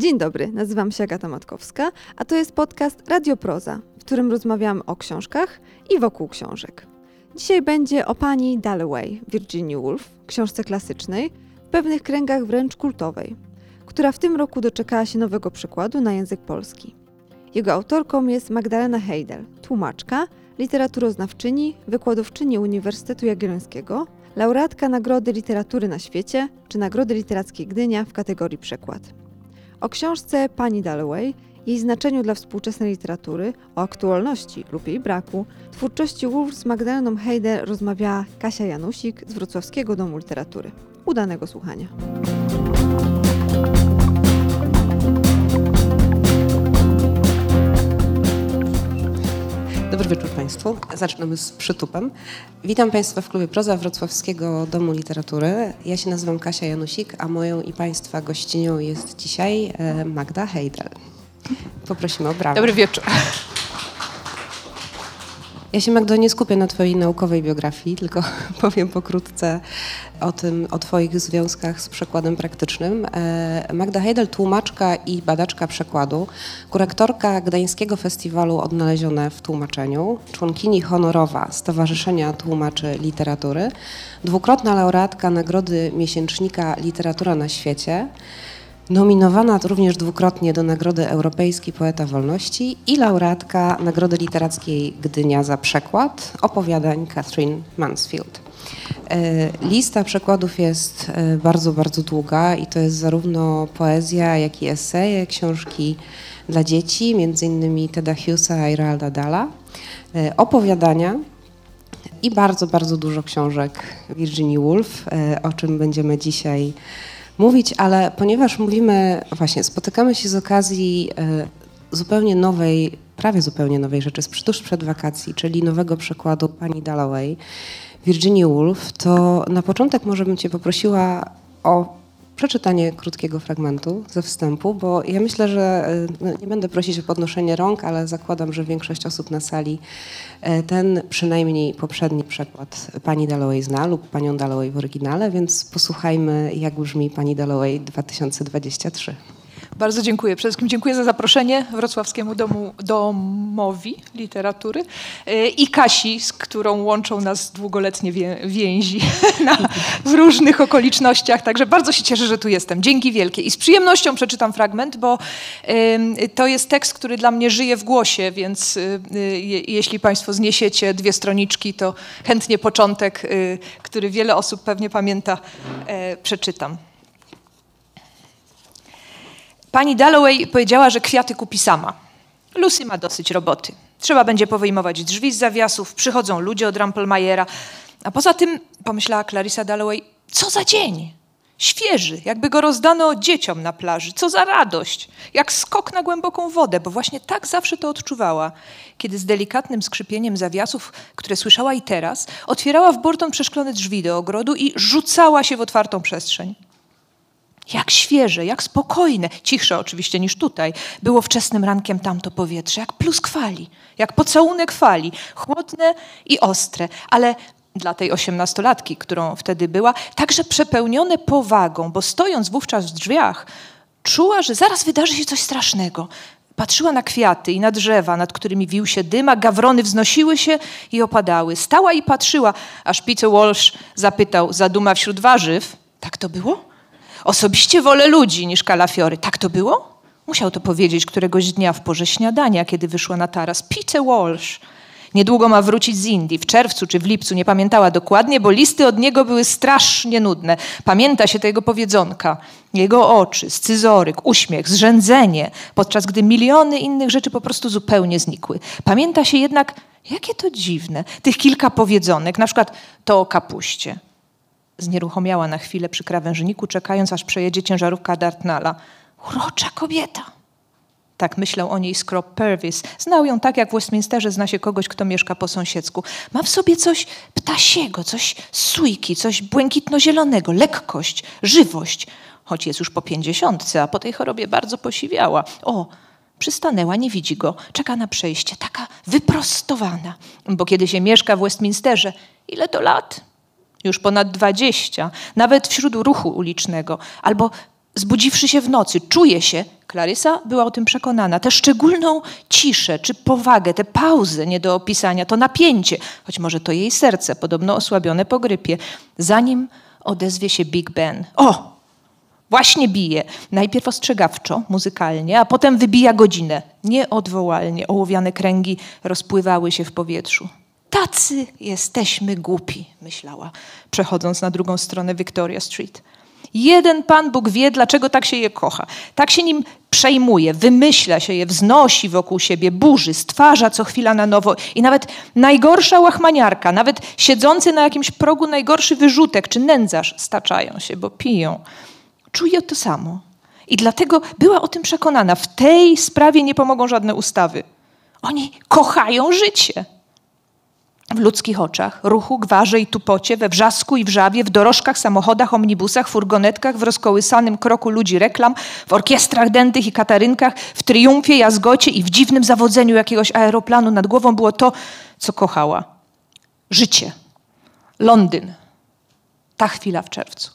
Dzień dobry, nazywam się Agata Matkowska, a to jest podcast Radioproza, w którym rozmawiamy o książkach i wokół książek. Dzisiaj będzie o pani Dalloway, Virginia Woolf, książce klasycznej, w pewnych kręgach wręcz kultowej, która w tym roku doczekała się nowego przekładu na język polski. Jego autorką jest Magdalena Heidel, tłumaczka, literaturoznawczyni, wykładowczyni Uniwersytetu Jagiellońskiego, laureatka Nagrody Literatury na świecie czy Nagrody Literackiej Gdynia w kategorii przekład. O książce pani Dalloway, jej znaczeniu dla współczesnej literatury, o aktualności lub jej braku, twórczości Woolf z Magdaleną Heidel rozmawiała Kasia Janusik z Wrocławskiego Domu Literatury. Udanego słuchania. Dobry wieczór Państwu. Zaczynamy z przytupem. Witam Państwa w klubie Proza Wrocławskiego Domu Literatury. Ja się nazywam Kasia Janusik, a moją i Państwa gościnią jest dzisiaj e, Magda Heidel. Poprosimy o brawo. Dobry wieczór. Ja się, Magdo, nie skupię na Twojej naukowej biografii, tylko powiem pokrótce o tym, o Twoich związkach z przekładem praktycznym. E, Magda Heidel, tłumaczka i badaczka przekładu, kurektorka Gdańskiego Festiwalu Odnalezione w Tłumaczeniu, członkini honorowa Stowarzyszenia Tłumaczy Literatury, dwukrotna laureatka Nagrody Miesięcznika Literatura na Świecie, Nominowana również dwukrotnie do Nagrody Europejskiej Poeta Wolności i laureatka Nagrody Literackiej Gdynia za przekład opowiadań Catherine Mansfield. E, lista przekładów jest e, bardzo, bardzo długa i to jest zarówno poezja, jak i eseje, książki dla dzieci, między innymi Teda Hughesa i Realda Dalla, e, opowiadania i bardzo, bardzo dużo książek Virginia Woolf, o czym będziemy dzisiaj mówić, ale ponieważ mówimy, właśnie spotykamy się z okazji e, zupełnie nowej, prawie zupełnie nowej rzeczy, tuż przed wakacji, czyli nowego przekładu pani Dalloway, Virginia Woolf, to na początek może bym Cię poprosiła o przeczytanie krótkiego fragmentu ze wstępu, bo ja myślę, że e, no, nie będę prosić o podnoszenie rąk, ale zakładam, że większość osób na sali e, ten przynajmniej poprzedni przekład pani Dalloway zna lub panią Dalloway w oryginale, więc posłuchajmy, jak brzmi pani Dalloway 2023. Bardzo dziękuję. Przede wszystkim dziękuję za zaproszenie Wrocławskiemu Domu, Domowi Literatury e, i Kasi, z którą łączą nas długoletnie więzi na, w różnych okolicznościach. Także bardzo się cieszę, że tu jestem. Dzięki wielkie. I z przyjemnością przeczytam fragment, bo y, to jest tekst, który dla mnie żyje w głosie, więc y, y, jeśli Państwo zniesiecie dwie stroniczki, to chętnie początek, który wiele osób pewnie pamięta, przeczytam. Pani Dalloway powiedziała, że kwiaty kupi sama. Lucy ma dosyć roboty. Trzeba będzie powyjmować drzwi z zawiasów, przychodzą ludzie od Rampelmajera. A poza tym, pomyślała Clarissa Dalloway, co za dzień! Świeży, jakby go rozdano dzieciom na plaży. Co za radość! Jak skok na głęboką wodę, bo właśnie tak zawsze to odczuwała, kiedy z delikatnym skrzypieniem zawiasów, które słyszała i teraz, otwierała w Borton przeszklone drzwi do ogrodu i rzucała się w otwartą przestrzeń. Jak świeże, jak spokojne, cichsze oczywiście niż tutaj, było wczesnym rankiem tamto powietrze, jak pluskwali, jak pocałunek fali, chłodne i ostre, ale dla tej osiemnastolatki, którą wtedy była, także przepełnione powagą, bo stojąc wówczas w drzwiach, czuła, że zaraz wydarzy się coś strasznego. Patrzyła na kwiaty i na drzewa, nad którymi wił się dym, a gawrony wznosiły się i opadały. Stała i patrzyła, aż Peter Walsh zapytał, zaduma wśród warzyw, tak to było? Osobiście wolę ludzi niż kalafiory. Tak to było? Musiał to powiedzieć któregoś dnia w porze śniadania, kiedy wyszła na taras. Peter Walsh. Niedługo ma wrócić z Indii, w czerwcu czy w lipcu, nie pamiętała dokładnie, bo listy od niego były strasznie nudne. Pamięta się tego powiedzonka. Jego oczy, scyzoryk, uśmiech, zrzędzenie, podczas gdy miliony innych rzeczy po prostu zupełnie znikły. Pamięta się jednak, jakie to dziwne, tych kilka powiedzonek, na przykład to o kapuście, Znieruchomiała na chwilę przy krawężniku, czekając, aż przejedzie ciężarówka Dartnala. Urocza kobieta! Tak myślał o niej Scrop Purvis. Znał ją tak, jak w Westminsterze zna się kogoś, kto mieszka po sąsiedzku. Ma w sobie coś ptasiego, coś sujki, coś błękitno-zielonego, lekkość, żywość. Choć jest już po pięćdziesiątce, a po tej chorobie bardzo posiwiała. O, przystanęła, nie widzi go, czeka na przejście, taka wyprostowana. Bo kiedy się mieszka w Westminsterze, ile to lat? Już ponad dwadzieścia, nawet wśród ruchu ulicznego, albo zbudziwszy się w nocy, czuje się, Klarysa była o tym przekonana. Tę szczególną ciszę, czy powagę, tę pauzę nie do opisania, to napięcie, choć może to jej serce, podobno osłabione po grypie, zanim odezwie się Big Ben. O! Właśnie bije. Najpierw ostrzegawczo, muzykalnie, a potem wybija godzinę. Nieodwołalnie ołowiane kręgi rozpływały się w powietrzu. Tacy jesteśmy głupi, myślała, przechodząc na drugą stronę Victoria Street. Jeden Pan Bóg wie, dlaczego tak się je kocha. Tak się nim przejmuje, wymyśla się je, wznosi wokół siebie, burzy, stwarza co chwila na nowo. I nawet najgorsza łachmaniarka, nawet siedzący na jakimś progu najgorszy wyrzutek czy nędzarz staczają się, bo piją. Czuje to samo. I dlatego była o tym przekonana. W tej sprawie nie pomogą żadne ustawy. Oni kochają życie w ludzkich oczach, ruchu, gwarze i tupocie, we wrzasku i wrzawie, w dorożkach, samochodach, omnibusach, furgonetkach, w rozkołysanym kroku ludzi reklam, w orkiestrach dętych i katarynkach, w triumfie, jazgocie i w dziwnym zawodzeniu jakiegoś aeroplanu nad głową było to, co kochała. Życie. Londyn. Ta chwila w czerwcu.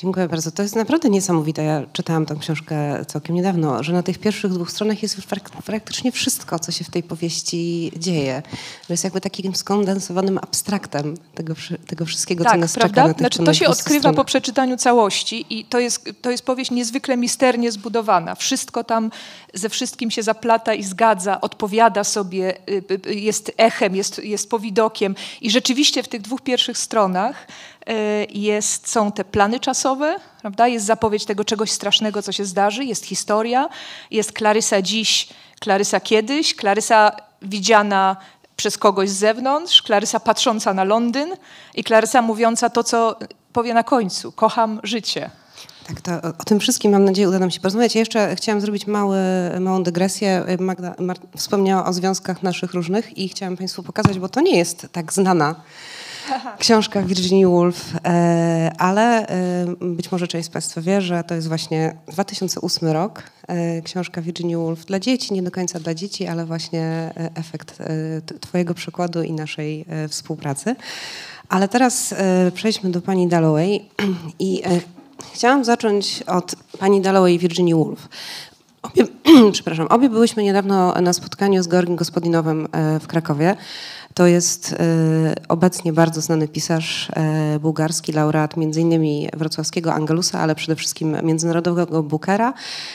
Dziękuję bardzo. To jest naprawdę niesamowite. Ja czytałam tę książkę całkiem niedawno, że na tych pierwszych dwóch stronach jest już praktycznie wszystko, co się w tej powieści dzieje. Że jest jakby takim skondensowanym abstraktem tego, tego wszystkiego, tak, co nas prawda? czeka na tych znaczy, To się odkrywa stronach. po przeczytaniu całości i to jest, to jest powieść niezwykle misternie zbudowana. Wszystko tam ze wszystkim się zaplata i zgadza, odpowiada sobie, y, y, jest echem, jest, jest powidokiem i rzeczywiście w tych dwóch pierwszych stronach Y, jest, są te plany czasowe, prawda? jest zapowiedź tego czegoś strasznego, co się zdarzy, jest historia, jest Klarysa dziś, Klarysa kiedyś, Klarysa widziana przez kogoś z zewnątrz, Klarysa patrząca na Londyn i Klarysa mówiąca to, co powie na końcu. Kocham życie. Tak, to o, tym wszystkim mam nadzieję uda nam się porozmawiać. Ja jeszcze chciałam zrobić mały, małą dygresję. Magda wspomniała o związkach naszych różnych i chciałam Państwu pokazać, bo to nie jest tak znana książka Virginia Woolf, e, ale e, być może część z Państwa wie, że to jest właśnie 2008 rok. E, książka Virginia Woolf dla dzieci, nie do końca dla dzieci, ale właśnie efekt Twojego przykładu i naszej współpracy. Ale teraz przejdźmy do pani Dalloway i chciałam zacząć od pani Dalloway i Virginia Woolf. Obie, przepraszam, obie byłyśmy niedawno na spotkaniu z Georgiem Gospodinowym w Krakowie. To jest e, obecnie bardzo znany pisarz e, bułgarski, laureat m.in. wrocławskiego Angelusa, ale przede wszystkim międzynarodowego Bookera.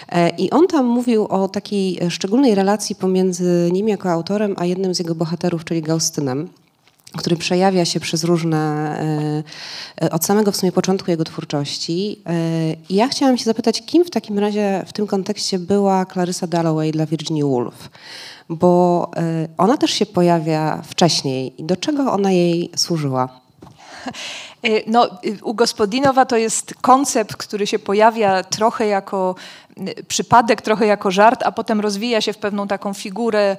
E, I on tam mówił o takiej szczególnej relacji pomiędzy nim jako autorem, a jednym z jego bohaterów, czyli Gaustynem który przejawia się przez różne, od samego w sumie początku jego twórczości. I ja chciałam się zapytać, kim w takim razie w tym kontekście była Clarissa Dalloway dla Virginia Woolf? Bo y, ona też się pojawia wcześniej. Do czego ona jej służyła? Y, no, y, u Gospodinowa to jest koncept, który się pojawia trochę jako przypadek trochę jako żart, a potem rozwija się w pewną taką figurę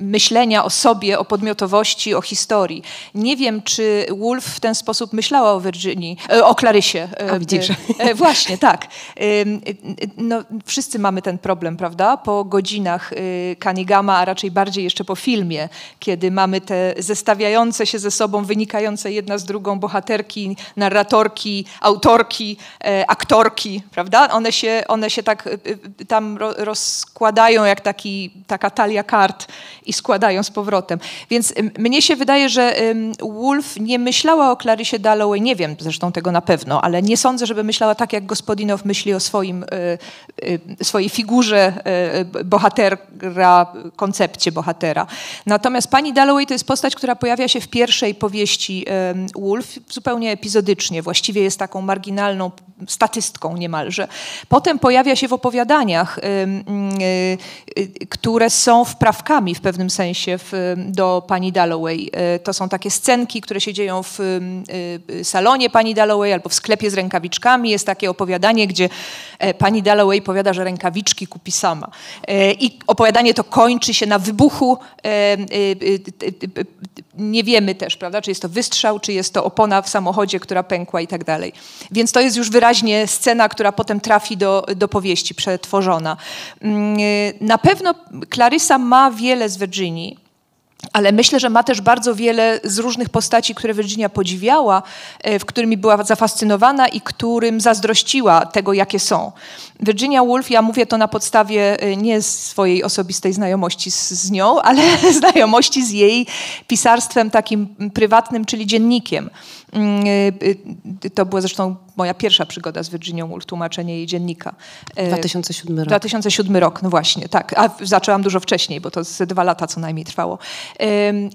myślenia o sobie, o podmiotowości, o historii. Nie wiem, czy Woolf w ten sposób myślała o Virginii, o Klarysie. A widzisz. Właśnie, tak. No, wszyscy mamy ten problem, prawda? Po godzinach Kanigama, a raczej bardziej jeszcze po filmie, kiedy mamy te zestawiające się ze sobą, wynikające jedna z drugą bohaterki, narratorki, autorki, aktorki, prawda? One się one się tak y, y, tam rozkładają jak taki, taka talia kart i składają z powrotem. Więc mnie się wydaje, że Wolf nie myślała o Clarisie Dalloway, nie wiem zresztą tego na pewno, ale nie sądzę, żeby myślała tak, jak Gospodinow myśli o swoim, swojej figurze bohatera, koncepcie bohatera. Natomiast pani Dalloway to jest postać, która pojawia się w pierwszej powieści Wolf zupełnie epizodycznie, właściwie jest taką marginalną statystką niemalże. Potem pojawia się w opowiadaniach, y, y, które są wprawkami w pewnym sensie do pani Dalloway. Y, to są takie scenki, które się dzieją w salonie pani Dalloway albo w sklepie z rękawiczkami. Jest takie opowiadanie, gdzie e, pani Dalloway powiada, że rękawiczki kupi sama. E, I opowiadanie to kończy się na wybuchu. Nie wiemy też, prawda, czy jest to wystrzał, czy jest to opona w samochodzie, która pękła i tak dalej. Więc to jest już wyraźnie scena, która potem trafi do, do powieści, przetworzona. Mm, na pewno Clarissa ma wiele z Virginii, ale myślę, że ma też bardzo wiele z różnych postaci, które Virginia podziwiała, e, w którymi była zafascynowana i którym zazdrościła tego, jakie są. Virginia Woolf, ja mówię to na podstawie e, nie swojej osobistej znajomości z, z nią, ale znajomości z jej pisarstwem takim prywatnym, czyli dziennikiem. Mm, e, to była zresztą moja pierwsza przygoda z Virginią Woolf, tłumaczenie jej dziennika. 2007 rok. 2007 rok, no właśnie, tak. A zaczęłam dużo wcześniej, bo to ze dwa lata co najmniej trwało.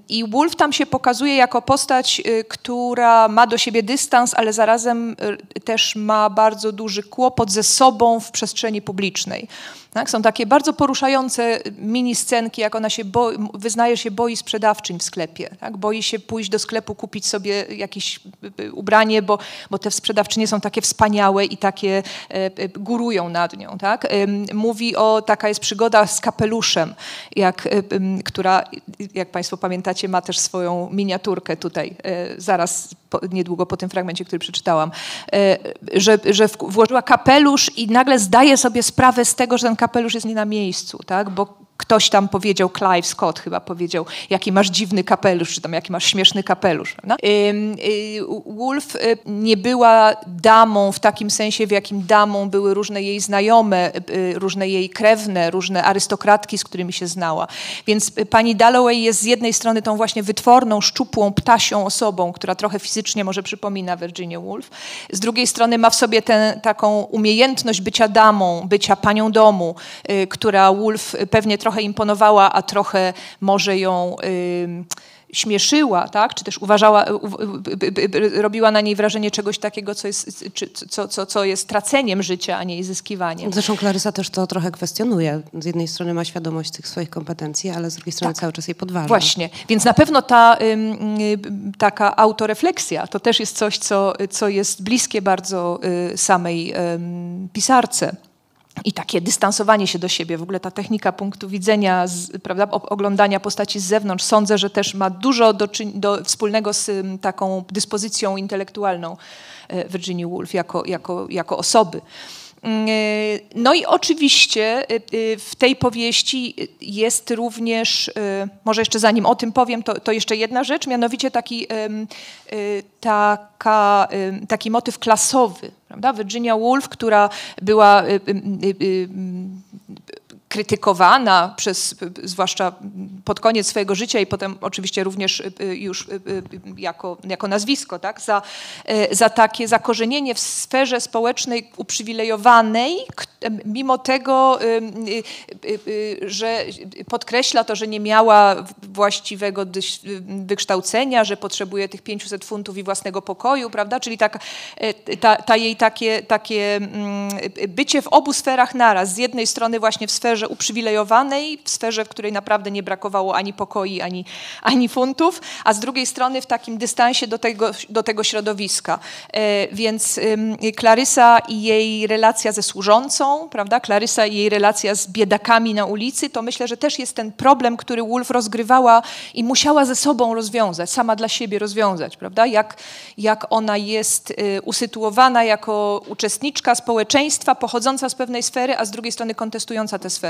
I Wolf tam się pokazuje jako postać, y, która ma do siebie dystans, ale zarazem y, też ma bardzo duży kłopot ze sobą w przestrzeni publicznej. Tak? Są takie bardzo poruszające mini scenki, jak ona się boi, wyznaje się boi sprzedawczyń w sklepie. Tak? Boi się pójść do sklepu, kupić sobie jakieś ubranie, bo, bo te sprzedawczynie są takie wspaniałe i takie e, e, górują nad nią. Tak? Mówi o, taka jest przygoda z kapeluszem, jak, e, która, jak Państwo pamiętacie, ma też swoją miniaturkę tutaj, zaraz po, niedługo po tym fragmencie, który przeczytałam, że, że włożyła kapelusz i nagle zdaje sobie sprawę z tego, że ten kapelusz jest nie na miejscu, tak? bo ktoś tam powiedział, Clive Scott chyba powiedział, jaki masz dziwny kapelusz, czy tam jaki masz śmieszny kapelusz. Y, Wolf y, nie była damą w takim sensie, w jakim damą były różne jej znajome, y, różne jej krewne, różne arystokratki, z którymi się znała. Więc pani Dalloway jest z jednej strony tą właśnie wytworną, szczupłą, ptasią osobą, która trochę fizycznie może przypomina Virginia Woolf. Z drugiej strony ma w sobie tę taką umiejętność bycia damą, bycia panią domu, która Woolf pewnie trochę trochę imponowała, a trochę może ją śmieszyła, tak? czy też uważała, robiła na niej wrażenie czegoś takiego, co jest, czy, co, co, co jest traceniem życia, a nie zyskiwaniem. Zresztą Klarysa też to trochę kwestionuje. Z jednej strony ma świadomość tych swoich kompetencji, ale z drugiej strony tak. cały czas jej podważa. Właśnie, więc na pewno ta taka autorefleksja to też jest coś, co, co jest bliskie bardzo y, samej pisarce i takie dystansowanie się do siebie, w ogóle ta technika punktu widzenia, z, prawda, oglądania postaci z zewnątrz, sądzę, że też ma dużo do, do wspólnego z taką dyspozycją intelektualną e, Virginia Woolf jako, jako, jako osoby. No i oczywiście e, w tej powieści jest również, może jeszcze zanim o tym powiem, to, to jeszcze jedna rzecz, mianowicie taki, taka, taki motyw klasowy. Prawda? Virginia Woolf, która była krytykowana przez, zwłaszcza pod koniec swojego życia i potem oczywiście również y, y, już y, jako, jako nazwisko, tak? za, za takie zakorzenienie w sferze społecznej uprzywilejowanej, mimo tego, że podkreśla to, że nie miała właściwego wykształcenia, że potrzebuje tych 500 funtów i własnego pokoju, prawda? Czyli tak, ta, ta jej takie, takie mm, bycie w obu sferach naraz. Z jednej strony właśnie w sferze sferze uprzywilejowanej, w sferze, w której naprawdę nie brakowało ani pokoi, ani, ani funtów, a z drugiej strony w takim dystansie do tego, do tego środowiska. E, więc Klarysa i jej relacja ze służącą, prawda? Klarysa i jej relacja z biedakami na ulicy, to myślę, że też jest ten problem, który Wolf rozgrywała i musiała ze sobą rozwiązać, sama dla siebie rozwiązać, prawda? Jak, jak ona jest y, usytuowana jako uczestniczka społeczeństwa, pochodząca z pewnej sfery, a z drugiej strony kontestująca tę sferę.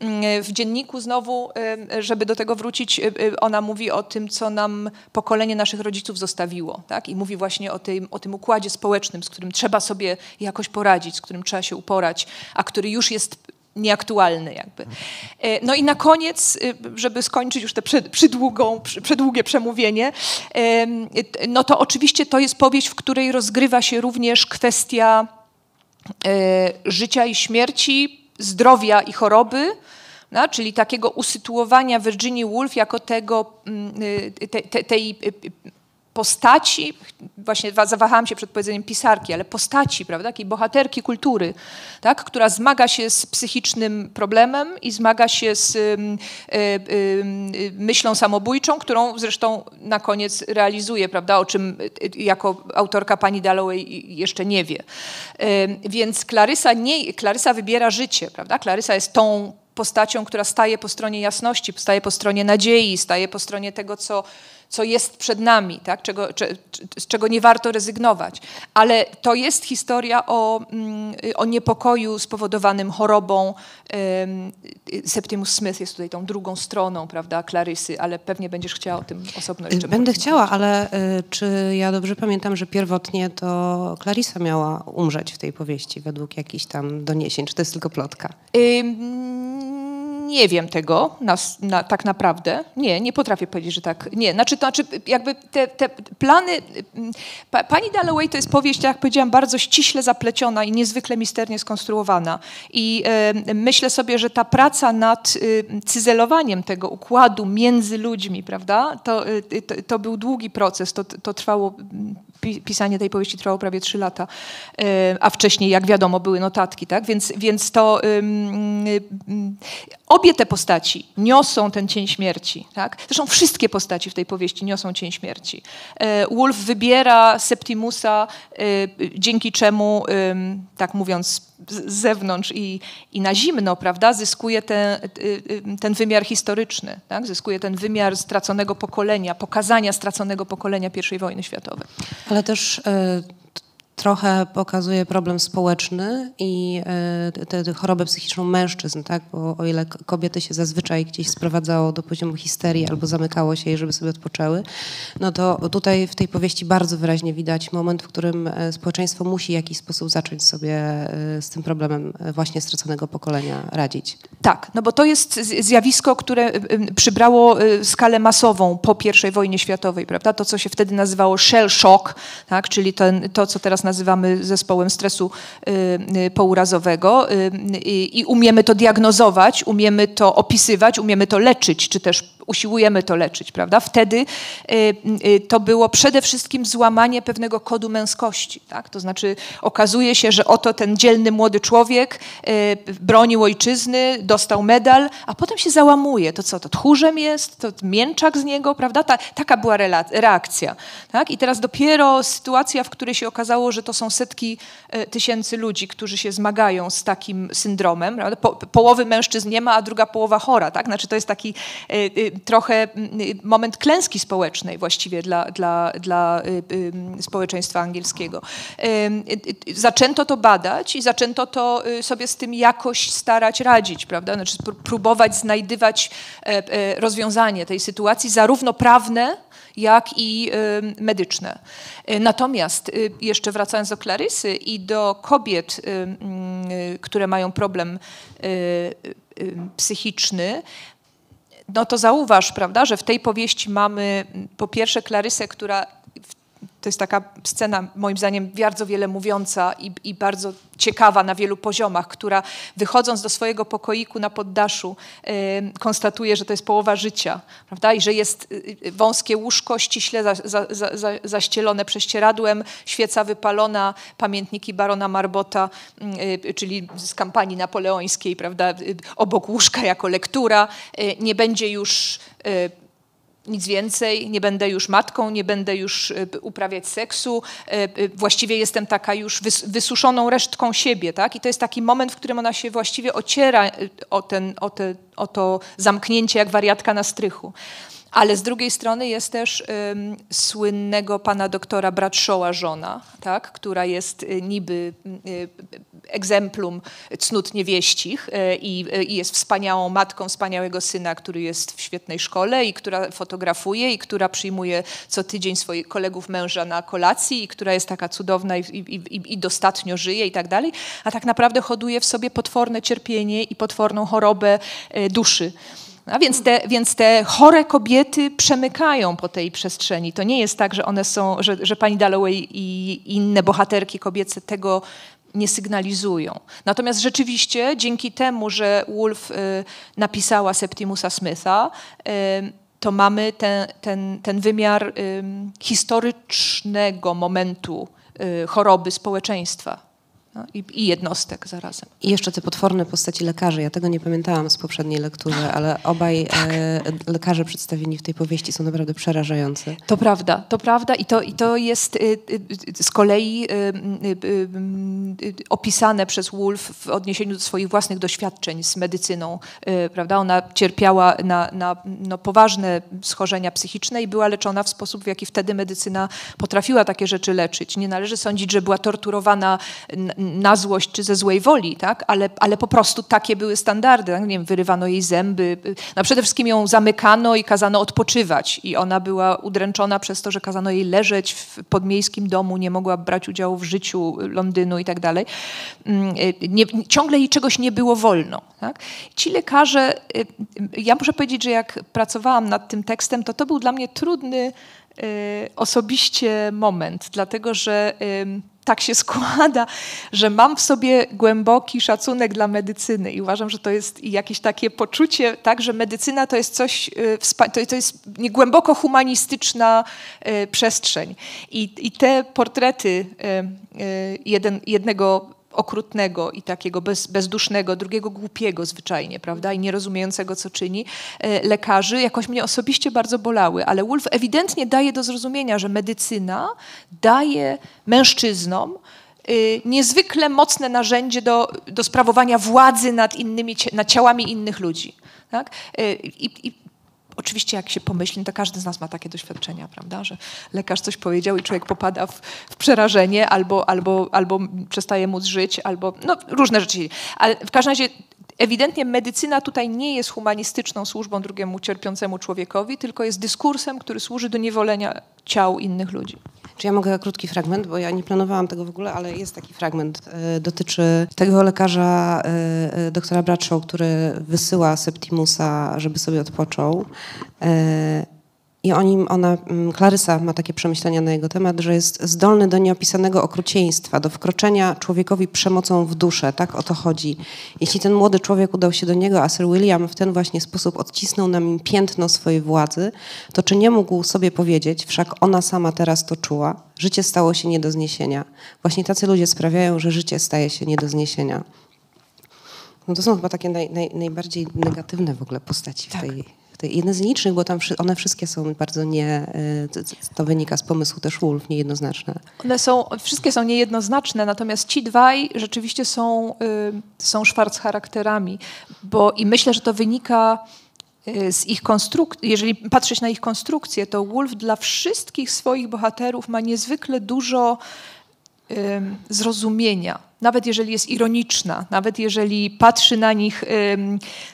Mm, w dzienniku znowu, żeby do tego wrócić, y, y, ona mówi o tym, co nam pokolenie naszych rodziców zostawiło. Tak? I mówi właśnie o tym, o tym układzie społecznym, z którym trzeba sobie jakoś poradzić, z którym trzeba się uporać, a który już jest nieaktualny jakby. No i na koniec, y, żeby skończyć już te przydługą, przydługie przemówienie, no to oczywiście to jest powieść, w której rozgrywa się również kwestia e, życia i śmierci zdrowia i choroby, no, czyli takiego usytuowania Virginia Woolf jako tego, mm, y, te, te, tej y, postaci, właśnie zawahałam się przed powiedzeniem pisarki, ale postaci, prawda, takiej bohaterki kultury, tak, która zmaga się z psychicznym problemem i zmaga się z y, y, myślą samobójczą, którą zresztą na koniec realizuje, prawda, o czym jako autorka pani Dalloway jeszcze nie wie. Y, więc Klarysa, nie, Klarysa wybiera życie, prawda, Klarysa jest tą postacią, która staje po stronie jasności, staje po stronie nadziei, staje po stronie tego, co, co jest przed nami, tak? czego, z czego nie warto rezygnować. Ale to jest historia o, mm, o niepokoju spowodowanym chorobą. Septimus Smith jest tutaj tą drugą stroną, prawda, Clarysy, ale pewnie będziesz chciała o tym osobno jeszcze Będę chciała, ale y, czy ja dobrze pamiętam, że pierwotnie to Clarissa miała umrzeć w tej powieści według jakichś tam doniesień, czy to jest tylko plotka? Nie wiem tego na, na, tak naprawdę. Nie, nie potrafię powiedzieć, że tak. Nie, znaczy, to znaczy jakby te, te plany... Mm, pa, Pani Dalloway to jest powieść, jak powiedziałam, bardzo ściśle zapleciona i niezwykle misternie skonstruowana. I myślę sobie, że ta praca nad y, cyzelowaniem tego układu między ludźmi, prawda, to, y, to, to, był długi proces. To, to trwało pisanie tej powieści trwało prawie trzy lata, a wcześniej, jak wiadomo, były notatki, tak? Więc, więc to obie te postaci niosą ten cień śmierci, tak? Zresztą wszystkie postaci w tej powieści niosą cień śmierci. E, Wolf wybiera Septimusa, e, dzięki czemu, tak mówiąc z zewnątrz i, i na zimno, prawda, zyskuje ten, ten wymiar historyczny, tak? zyskuje ten wymiar straconego pokolenia, pokazania straconego pokolenia I wojny światowej. Ale też e, trochę pokazuje problem społeczny i e, tę chorobę psychiczną mężczyzn, tak? Bo o ile kobiety się zazwyczaj gdzieś sprowadzało do poziomu histerii albo zamykało się je, żeby sobie odpoczęły, no to tutaj w tej powieści bardzo wyraźnie widać moment, w którym e, społeczeństwo musi w jakiś sposób zacząć sobie e, z tym problemem właśnie straconego pokolenia radzić. Tak, no bo to jest zjawisko, które przybrało skalę masową po I wojnie światowej, prawda? To, co się wtedy nazywało shell shock, tak? czyli ten, to, co teraz nazywamy zespołem stresu y, y, pourazowego y, i umiemy to diagnozować, umiemy to opisywać, umiemy to leczyć, czy też usiłujemy to leczyć, prawda? Wtedy to było przede wszystkim złamanie pewnego kodu męskości, tak? To znaczy okazuje się, że oto ten dzielny młody człowiek bronił ojczyzny, dostał medal, a potem się załamuje. To co, to tchórzem jest? To mięczak z niego, prawda? Ta, taka była reakcja, tak? I teraz dopiero sytuacja, w której się okazało, że to są setki tysięcy ludzi, którzy się zmagają z takim syndromem? Po, połowy mężczyzn nie ma, a druga połowa chora, tak? Znaczy to jest taki trochę mm, y, moment klęski społecznej właściwie dla, dla, dla społeczeństwa angielskiego. Zaczęto to badać i zaczęto to sobie z tym jakoś starać radzić, prawda? Znaczy próbować znajdywać e, e, rozwiązanie tej sytuacji, zarówno prawne, jak i medyczne. E, natomiast jeszcze wracając do Klarysy i do kobiet, które mają problem psychiczny, no to zauważ, prawda, że w tej powieści mamy po pierwsze Klarysę, która to jest taka scena, moim zdaniem, bardzo wiele mówiąca i, i, bardzo ciekawa na wielu poziomach, która wychodząc do swojego pokoiku na poddaszu konstatuje, że to jest połowa życia, prawda? I że jest yy, wąskie łóżko ściśle za, za, za, zaścielone prześcieradłem, świeca wypalona, pamiętniki barona Marbota, yy, czyli z kampanii napoleońskiej, prawda? Y, obok łóżka jako lektura. Y, nie będzie już y, nic więcej, nie będę już matką, nie będę już e, uprawiać seksu, e, e, właściwie jestem taka już wysuszoną resztką siebie, tak? I to jest taki moment, w którym ona się właściwie ociera o, ten, o, te, o to zamknięcie jak wariatka na strychu. Ale z drugiej strony jest też um, słynnego pana doktora Bradshawa żona, tak, która jest y, niby y, egzemplum cnót niewieścich y, i, jest wspaniałą matką wspaniałego syna, który jest w świetnej szkole i która fotografuje i która przyjmuje co tydzień swoich kolegów męża na kolacji i która jest taka cudowna i, i, i dostatnio żyje i tak dalej, a tak naprawdę hoduje w sobie potworne cierpienie i potworną chorobę duszy. A więc te, więc te chore kobiety przemykają po tej przestrzeni. To nie jest tak, że one są, że, że pani Dalloway i inne bohaterki kobiece tego nie sygnalizują. Natomiast rzeczywiście dzięki temu, że Woolf y, napisała Septimusa Smitha, y, to mamy ten, ten, ten wymiar y, historycznego momentu y, choroby społeczeństwa no, i, i jednostek zarazem. I jeszcze te potworne postaci lekarzy. Ja tego nie pamiętałam z poprzedniej lektury, ale obaj Tak. e, lekarze przedstawieni w tej powieści są naprawdę przerażający. To prawda, to prawda i to, i to jest y, y, z kolei y, y, y, y, opisane przez Woolf w odniesieniu do swoich własnych doświadczeń z medycyną. Prawda? Ona cierpiała na, na no, poważne schorzenia psychiczne i była leczona w sposób, w jaki wtedy medycyna potrafiła takie rzeczy leczyć. Nie należy sądzić, że była torturowana na złość czy ze złej woli, tak? ale, ale po prostu takie były standardy. Tak? Nie wiem, wyrywano jej zęby. y, No przede wszystkim ją zamykano i kazano odpoczywać. I ona była udręczona przez to, że kazano jej leżeć w podmiejskim domu, nie mogła brać udziału w życiu Londynu i tak dalej. Mm, y, ciągle jej czegoś nie było wolno. Tak? Ci lekarze, y, ja muszę powiedzieć, że jak pracowałam nad tym tekstem, to to był dla mnie trudny osobiście moment, dlatego że tak się składa, że mam w sobie głęboki szacunek dla medycyny i uważam, że to jest jakieś takie poczucie, tak, że medycyna to jest coś, y, to, jest głęboko humanistyczna y, przestrzeń. I, te portrety y, y, jednego okrutnego i takiego bez, bezdusznego, drugiego głupiego zwyczajnie, prawda, i nierozumiejącego, co czyni, e, lekarzy jakoś mnie osobiście bardzo bolały, ale Wolf ewidentnie daje do zrozumienia, że medycyna daje mężczyznom y, niezwykle mocne narzędzie do, do sprawowania władzy nad innymi, nad ciałami innych ludzi. Tak? Y, I, i Oczywiście, jak się pomyśli, to każdy z nas ma takie doświadczenia, prawda? Że lekarz coś powiedział i człowiek popada w, w przerażenie, albo, albo, albo przestaje móc żyć, albo no, różne rzeczy. Ale w każdym razie ewidentnie medycyna tutaj nie jest humanistyczną służbą drugiemu cierpiącemu człowiekowi, tylko jest dyskursem, który służy do niewolenia ciał innych ludzi. Czy ja mogę krótki fragment, bo ja nie planowałam tego w ogóle, ale jest taki fragment. e, Dotyczy tego lekarza, e, e, doktora Bradshaw, który wysyła Septimusa, żeby sobie odpoczął. I o nim ona, mm, Klarysa ma takie przemyślenia na jego temat, że jest zdolny do nieopisanego okrucieństwa, do wkroczenia człowiekowi przemocą w duszę. Tak o to chodzi. Jeśli ten młody człowiek udał się do niego, a Sir William w ten właśnie sposób odcisnął na nim piętno swojej władzy, to czy nie mógł sobie powiedzieć, wszak ona sama teraz to czuła, życie stało się nie do zniesienia. Właśnie tacy ludzie sprawiają, że życie staje się nie do zniesienia. No to są chyba takie naj, naj, najbardziej negatywne w ogóle postaci w tej, tej. Jedne z nielicznych, bo tam one wszystkie są bardzo nie. y, to- wynika z pomysłu też Wolf, niejednoznaczne. One są, wszystkie są niejednoznaczne, natomiast ci dwaj rzeczywiście są, y, są szwarc charakterami, bo i myślę, że to wynika y, z ich konstrukcji. Jeżeli patrzeć na ich konstrukcję, to Wolf dla wszystkich swoich bohaterów ma niezwykle dużo zrozumienia. Nawet jeżeli jest ironiczna, nawet jeżeli patrzy na nich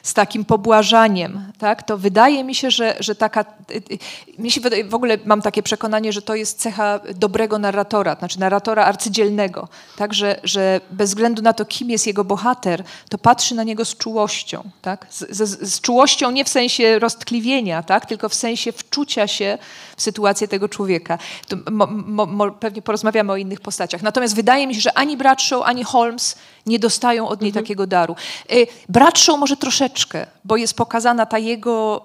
z takim pobłażaniem, tak, to wydaje mi się, że, że taka. y, y, Mi się wydaje, w ogóle mam takie przekonanie, że to jest cecha dobrego narratora, znaczy narratora arcydzielnego. Tak, że, że bez względu na to, kim jest jego bohater, to patrzy na niego z czułością. Tak? Z, z, z czułością nie w sensie roztkliwienia, tak? tylko w sensie wczucia się sytuację tego człowieka. Mo, mo, mo, pewnie porozmawiamy o innych postaciach. Natomiast wydaje mi się, że ani Bradshaw, ani Holmes nie dostają od niej takiego daru. Y, Bradshaw może troszeczkę, bo jest pokazana ta jego...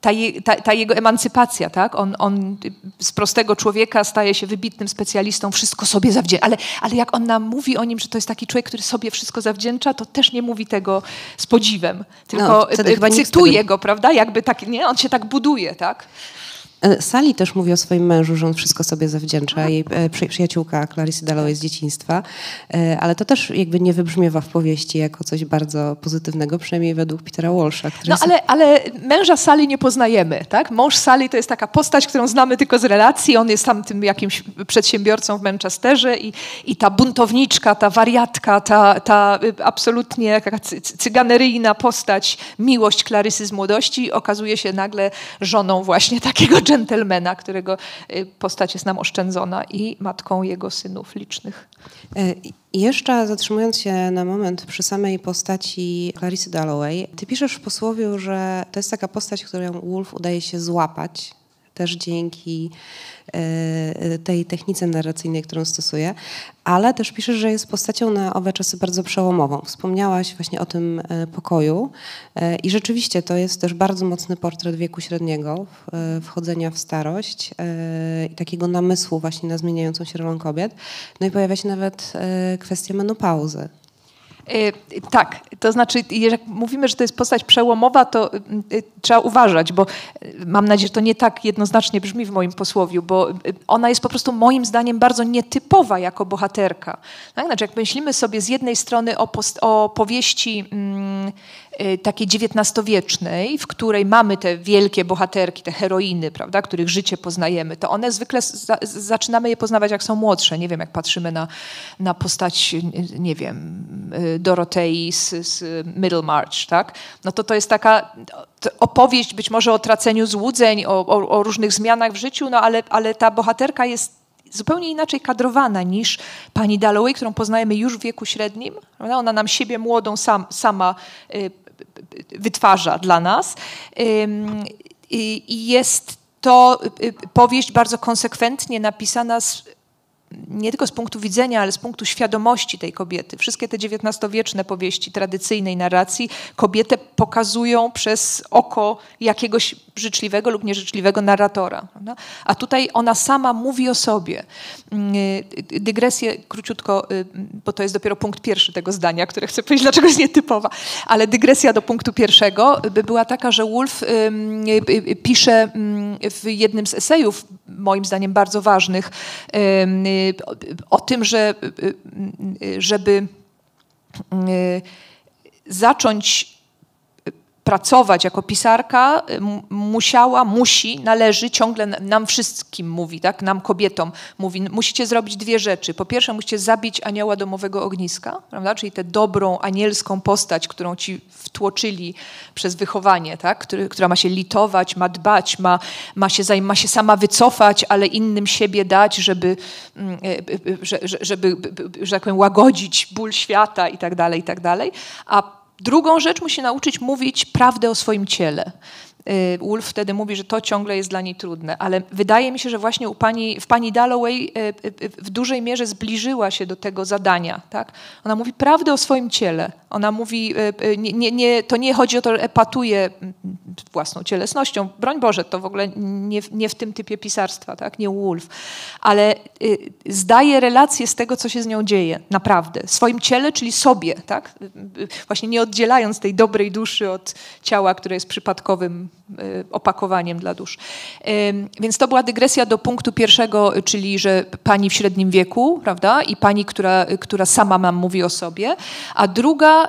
ta, je, ta, ta jego emancypacja, tak? On, on z prostego człowieka staje się wybitnym specjalistą, wszystko sobie zawdzięcza. Ale, ale jak on nam mówi o nim, że to jest taki człowiek, który sobie wszystko zawdzięcza, to też nie mówi tego z podziwem, tylko chyba nikt z cytuje tego- go, prawda? Jakby tak, nie? On się tak buduje, tak? E, Sally też mówi o swoim mężu, że on wszystko sobie zawdzięcza. Jej e, przy, przyjaciółka Clarice Dalloway z dzieciństwa. E, Ale to też jakby nie wybrzmiewa w powieści jako coś bardzo pozytywnego, przynajmniej według Petera Walsha, No jest ale, ale męża Sally nie poznajemy, tak? Mąż Sally to jest taka postać, którą znamy tylko z relacji. On jest tam tym jakimś przedsiębiorcą w Manchesterze i, i ta buntowniczka, ta wariatka, ta, ta absolutnie taka cy, cy- cyganeryjna postać, miłość Klarysy z młodości okazuje się nagle żoną właśnie takiego dżentelmena, którego y, postać jest nam oszczędzona i matką jego synów licznych. E, I jeszcze zatrzymując się na moment przy samej postaci Clarice Dalloway, ty piszesz w posłowiu, że to jest taka postać, którą Wolf udaje się złapać. Też dzięki e, tej technice narracyjnej, którą stosuje, ale też piszesz, że jest postacią na owe czasy bardzo przełomową. Wspomniałaś właśnie o tym e, pokoju e, i rzeczywiście to jest też bardzo mocny portret wieku średniego, wchodzenia w starość i takiego namysłu właśnie na zmieniającą się rolę kobiet. No i pojawia się nawet kwestia menopauzy. Y, tak, to znaczy, jak mówimy, że to jest postać przełomowa, to y, y, trzeba uważać, bo mam nadzieję, że to nie tak jednoznacznie brzmi w moim posłowiu, bo ona jest po prostu moim zdaniem bardzo nietypowa jako bohaterka. Tak? Znaczy, jak myślimy sobie z jednej strony o, post- o powieści mm, takiej XIX-wiecznej, w której mamy te wielkie bohaterki, te heroiny, prawda, których życie poznajemy, to one zwykle za- zaczynamy je poznawać, jak są młodsze. Nie wiem, jak patrzymy na, na postać, nie wiem, Dorotei z, z Middlemarch, tak? No to to jest taka opowieść być może o traceniu złudzeń, o, o, o różnych zmianach w życiu, no ale, ale ta bohaterka jest zupełnie inaczej kadrowana niż pani Dalloway, którą poznajemy już w wieku średnim. Ona nam siebie młodą sam, sama y, wytwarza dla nas. I jest to y, powieść bardzo konsekwentnie napisana z nie tylko z punktu widzenia, ale z punktu świadomości tej kobiety. Wszystkie te XIX-wieczne powieści tradycyjnej narracji kobietę pokazują przez oko jakiegoś życzliwego lub nieżyczliwego narratora. Prawda? A tutaj ona sama mówi o sobie. Mm, dygresję króciutko, y, bo to jest dopiero punkt pierwszy tego zdania, które chcę powiedzieć, dlaczego jest nietypowa. Ale dygresja do punktu pierwszego by była taka, że Wolf y, y, pisze mm, w jednym z esejów, moim zdaniem bardzo ważnych, o tym, że żeby zacząć pracować jako pisarka, musiała, musi, należy, ciągle nam wszystkim mówi, tak, nam kobietom mówi, musicie zrobić dwie rzeczy. Po pierwsze musicie zabić anioła domowego ogniska, prawda, czyli tę dobrą, anielską postać, którą ci wtłoczyli przez wychowanie, tak, Który, która ma się litować, ma dbać, ma, ma, się, ma się sama wycofać, ale innym siebie dać, żeby, mm, e, żeby, żeby że tak powiem, łagodzić ból świata i tak dalej, i tak dalej. A Drugą rzecz musi nauczyć mówić prawdę o swoim ciele. Y, Wolf wtedy mówi, że to ciągle jest dla niej trudne, ale wydaje mi się, że właśnie u pani, w pani Dalloway y, y, w dużej mierze zbliżyła się do tego zadania. Tak? Ona mówi prawdę o swoim ciele. Ona mówi, nie, nie, to nie chodzi o to, że epatuje własną cielesnością. Broń Boże, to w ogóle nie, nie w tym typie pisarstwa, tak? nie Wolf. Ale zdaje relację z tego, co się z nią dzieje, naprawdę. Swoim ciele, czyli sobie. Tak? Właśnie nie oddzielając tej dobrej duszy od ciała, które jest przypadkowym Y, opakowaniem dla dusz. Więc to była dygresja do punktu pierwszego, czyli że pani w średnim wieku, prawda, i pani, która, która sama nam mówi o sobie. A druga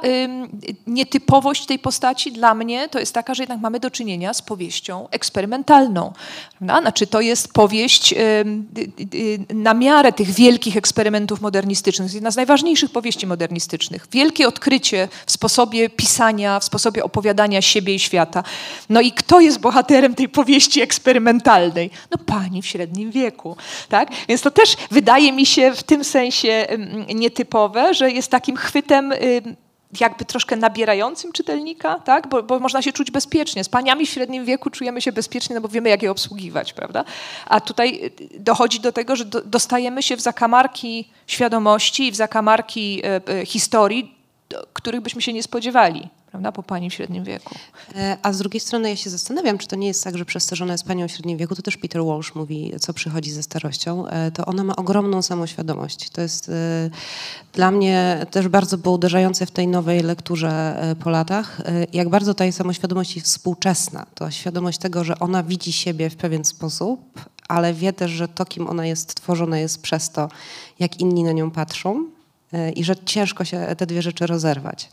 nietypowość tej postaci dla mnie to jest taka, że jednak mamy do czynienia z powieścią eksperymentalną. Prawda? Znaczy to jest powieść na miarę tych wielkich eksperymentów modernistycznych. Jedna z najważniejszych powieści modernistycznych. Wielkie odkrycie w sposobie pisania, w sposobie opowiadania siebie i świata. No i kto jest bohaterem tej powieści eksperymentalnej? No pani w średnim wieku. Tak? Więc to też wydaje mi się w tym sensie nietypowe, że jest takim chwytem jakby troszkę nabierającym czytelnika, tak? Bo, bo, można się czuć bezpiecznie. Z paniami w średnim wieku czujemy się bezpiecznie, no bo wiemy, jak je obsługiwać, prawda? A tutaj y, dochodzi do tego, że do, dostajemy się w zakamarki świadomości i w zakamarki y, y, historii, których byśmy się nie spodziewali prawda, po pani w średnim wieku. E, a z drugiej strony ja się zastanawiam, czy to nie jest tak, że przez jest panią w średnim wieku, to też Peter Walsh mówi, co przychodzi ze starością, e, to ona ma ogromną samoświadomość. To jest e, dla mnie też bardzo było uderzające w tej nowej lekturze po latach, jak bardzo ta jej samoświadomość jest współczesna. To świadomość tego, że ona widzi siebie w pewien sposób, ale wie też, że to, kim ona jest tworzona jest przez to, jak inni na nią patrzą i że ciężko się te dwie rzeczy rozerwać.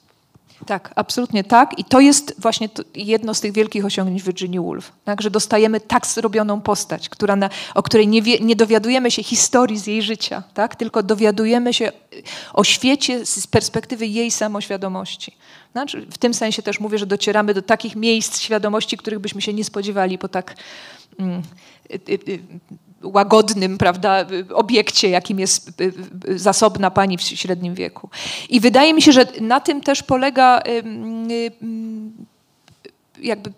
Tak, absolutnie tak. I to jest właśnie jedno z tych wielkich osiągnięć Virginia Woolf, tak? że dostajemy tak zrobioną postać, która na, o której nie, wie, nie dowiadujemy się historii z jej życia, tak? tylko dowiadujemy się o świecie z perspektywy jej samoświadomości. Znaczy, w tym sensie też mówię, że docieramy do takich miejsc świadomości, których byśmy się nie spodziewali po tak mm, y, y, y, łagodnym prawda, obiekcie, jakim jest y, y, zasobna pani w średnim wieku. I wydaje mi się, że na tym też polega jakby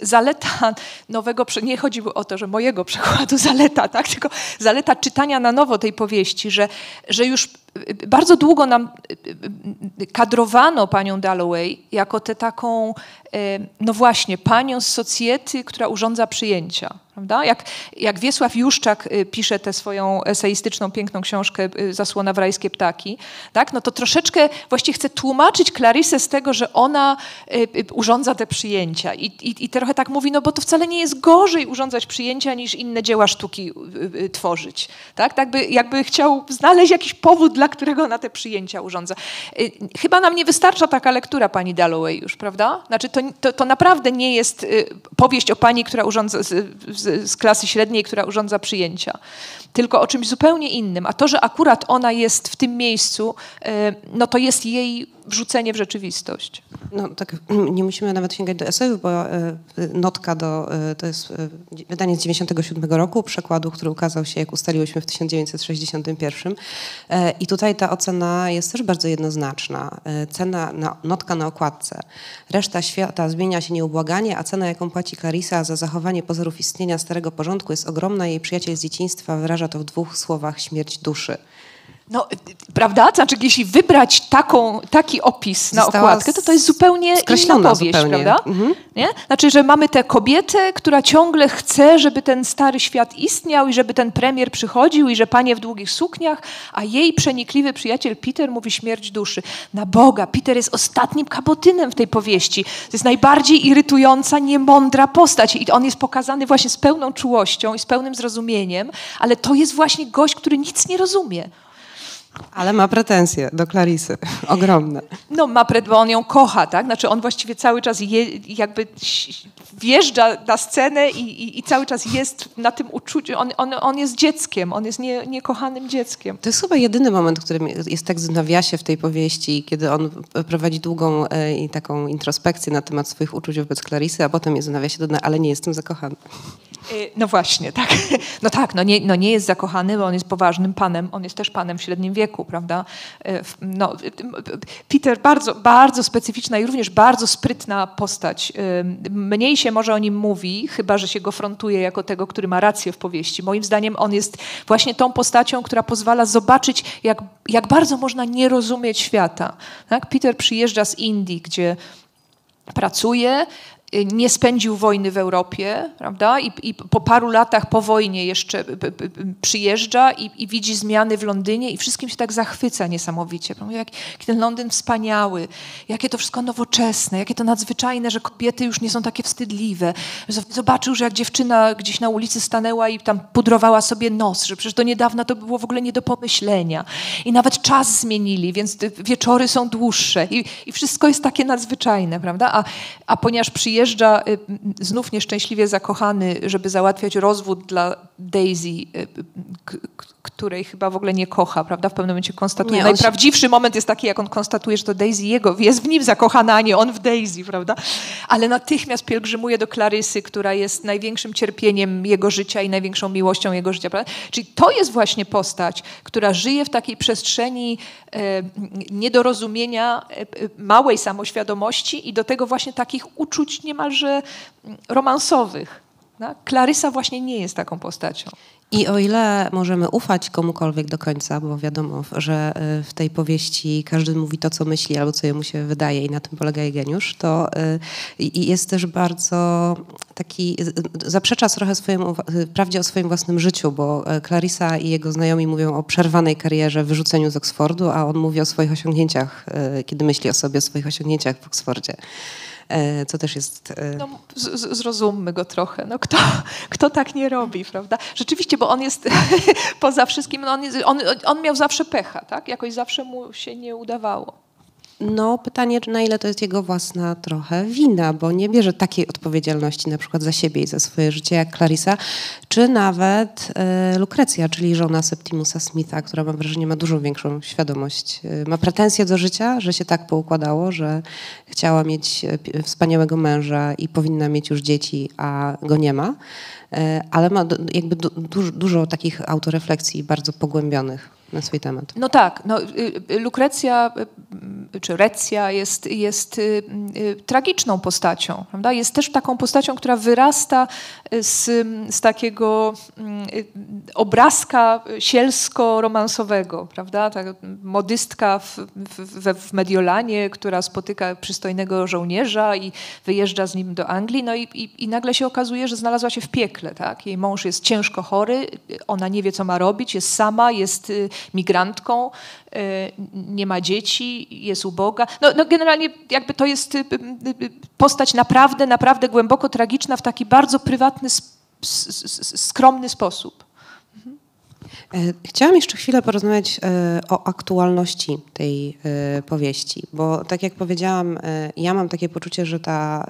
zaleta nowego, nie chodzi o to, że mojego przekładu zaleta, tak, tylko zaleta czytania na nowo tej powieści, że, że już y, bardzo długo nam kadrowano panią Dalloway jako tę taką, no właśnie, panią z socjety, która urządza przyjęcia. Prawda? Jak, jak Wiesław Juszczak y, pisze tę swoją eseistyczną, piękną książkę y, Zasłona w rajskie ptaki, tak? no to troszeczkę właściwie chce tłumaczyć Clarissę z tego, że ona y, urządza te przyjęcia. I, i, I trochę tak mówi, no bo to wcale nie jest gorzej urządzać przyjęcia niż inne dzieła sztuki tworzyć. Tak? tak by, jakby chciał znaleźć jakiś powód, dla którego ona te przyjęcia urządza. Chyba nam nie wystarcza taka lektura pani Dalloway już, prawda? Znaczy to, to, to naprawdę nie jest powieść o pani, która urządza z, klasy średniej, która urządza przyjęcia, tylko o czymś zupełnie innym. A to, że akurat ona jest w tym miejscu, y, no to jest jej wrzucenie w rzeczywistość. No tak, nie musimy nawet sięgać do esejów, bo e, notka do, e, to jest e, wydanie z 97 roku, przekładu, który ukazał się, jak ustaliłyśmy, w 1961. E, I tutaj ta ocena jest też bardzo jednoznaczna. E, Cena, na, notka na okładce. Reszta świata zmienia się nieubłaganie, a cena, jaką płaci Clarissa za zachowanie pozorów istnienia starego porządku jest ogromna. Jej przyjaciel z dzieciństwa wyraża to w dwóch słowach śmierć duszy. No, y, y, prawda? Znaczy, jeśli wybrać taką, taki opis na Została okładkę, to to jest zupełnie inna powieść, zupełnie. prawda? Mhm. Nie? Znaczy, że mamy tę kobietę, która ciągle chce, żeby ten stary świat istniał i żeby ten premier przychodził i że panie w długich sukniach, a jej przenikliwy przyjaciel Peter mówi śmierć duszy. Na Boga, Peter jest ostatnim kabotynem w tej powieści. To jest najbardziej irytująca, niemądra postać i on jest pokazany właśnie z pełną czułością i z pełnym zrozumieniem, ale to jest właśnie gość, który nic nie rozumie. Ale ma pretensje do Clarissy, ogromne. No ma pred, bo on ją kocha, tak? Znaczy on właściwie cały czas je, jakby wjeżdża na scenę i, i, i cały czas jest na tym uczuciu. On, on, on jest dzieckiem, on jest nie, niekochanym dzieckiem. To jest chyba jedyny moment, w którym jest tekst w nawiasie w tej powieści, kiedy on prowadzi długą e, i taką introspekcję na temat swoich uczuć wobec Clarissy, a potem jest w nawiasie dodane, ale nie jestem zakochany. Y, No właśnie, tak. No tak, no nie, no nie jest zakochany, bo on jest poważnym panem, on jest też panem w średnim wieku, prawda? Y, No, y, Peter bardzo, bardzo specyficzna i również bardzo sprytna postać. Mniej się może o nim mówi, chyba że się go frontuje jako tego, który ma rację w powieści. Moim zdaniem on jest właśnie tą postacią, która pozwala zobaczyć, jak, jak bardzo można nie rozumieć świata. Tak? Peter przyjeżdża z Indii, gdzie pracuje, nie spędził wojny w Europie, prawda? I, I po paru latach po wojnie jeszcze p- p- przyjeżdża i, i widzi zmiany w Londynie i wszystkim się tak zachwyca niesamowicie. Mówi, Jak, ten Londyn wspaniały, jakie to wszystko nowoczesne, jakie to nadzwyczajne, że kobiety już nie są takie wstydliwe. Zobaczył, że jak dziewczyna gdzieś na ulicy stanęła i tam pudrowała sobie nos, że przecież do niedawna to było w ogóle nie do pomyślenia. I nawet czas zmienili, więc wieczory są dłuższe i, i wszystko jest takie nadzwyczajne, prawda? A, a ponieważ przyjeżdża y, znów nieszczęśliwie zakochany, żeby załatwiać rozwód dla Daisy, y, k- której chyba w ogóle nie kocha, prawda? W pewnym momencie konstatuje. Nie, on się- Najprawdziwszy moment jest taki, jak on konstatuje, że to Daisy jego, jest w nim zakochana, a nie on w Daisy, prawda? Ale natychmiast pielgrzymuje do Clarysy, która jest największym cierpieniem jego życia i największą miłością jego życia, prawda? Czyli to jest właśnie postać, która żyje w takiej przestrzeni e, niedorozumienia, e, e, małej samoświadomości i do tego właśnie takich uczuć niemalże romansowych. Tak? Klarysa właśnie nie jest taką postacią. I o ile możemy ufać komukolwiek do końca, bo wiadomo, że y, w tej powieści każdy mówi to, co myśli albo co jemu się wydaje i na tym polega jej geniusz, to y, jest też bardzo taki, zaprzecza trochę swojemu, y, prawdzie o swoim własnym życiu, bo Clarissa i jego znajomi mówią o przerwanej karierze, wyrzuceniu z Oksfordu, a on mówi o swoich osiągnięciach, kiedy myśli o sobie, o swoich osiągnięciach w Oksfordzie. Y, Co też jest... y, No, z, zrozummy go trochę. No, kto, kto tak nie robi, prawda? Rzeczywiście, bo on jest poza wszystkim, no on, jest, on, on miał zawsze pecha, tak? Jakoś zawsze mu się nie udawało. No, pytanie, na ile to jest jego własna trochę wina, bo nie bierze takiej odpowiedzialności na przykład za siebie i za swoje życie jak Clarissa, czy nawet e, Lukrecja, czyli żona Septimusa Smitha, która mam wrażenie ma dużo większą świadomość. E, ma pretensje do życia, że się tak poukładało, że chciała mieć pi- wspaniałego męża i powinna mieć już dzieci, a go nie ma. E, ale ma du- jakby du, dużo, dużo takich autorefleksji bardzo pogłębionych na swój temat. No tak, no, y, y, Lukrecja y, czy Recja jest, jest y, y, tragiczną postacią. Prawda? Jest też taką postacią, która wyrasta z, z takiego y, obrazka sielsko-romansowego. Prawda? Ta modystka w, w, w Mediolanie, która spotyka przystojnego żołnierza i wyjeżdża z nim do Anglii, no i, i, i nagle się okazuje, że znalazła się w piekle. Tak? Jej mąż jest ciężko chory, ona nie wie, co ma robić, jest sama, jest migrantką, nie ma dzieci, jest uboga. No, no generalnie jakby to jest y, y, y, postać naprawdę, naprawdę głęboko tragiczna w taki bardzo prywatny, skromny sposób. E, chciałam jeszcze chwilę porozmawiać e, o aktualności tej e, powieści, bo tak jak powiedziałam, ja mam takie poczucie, że ta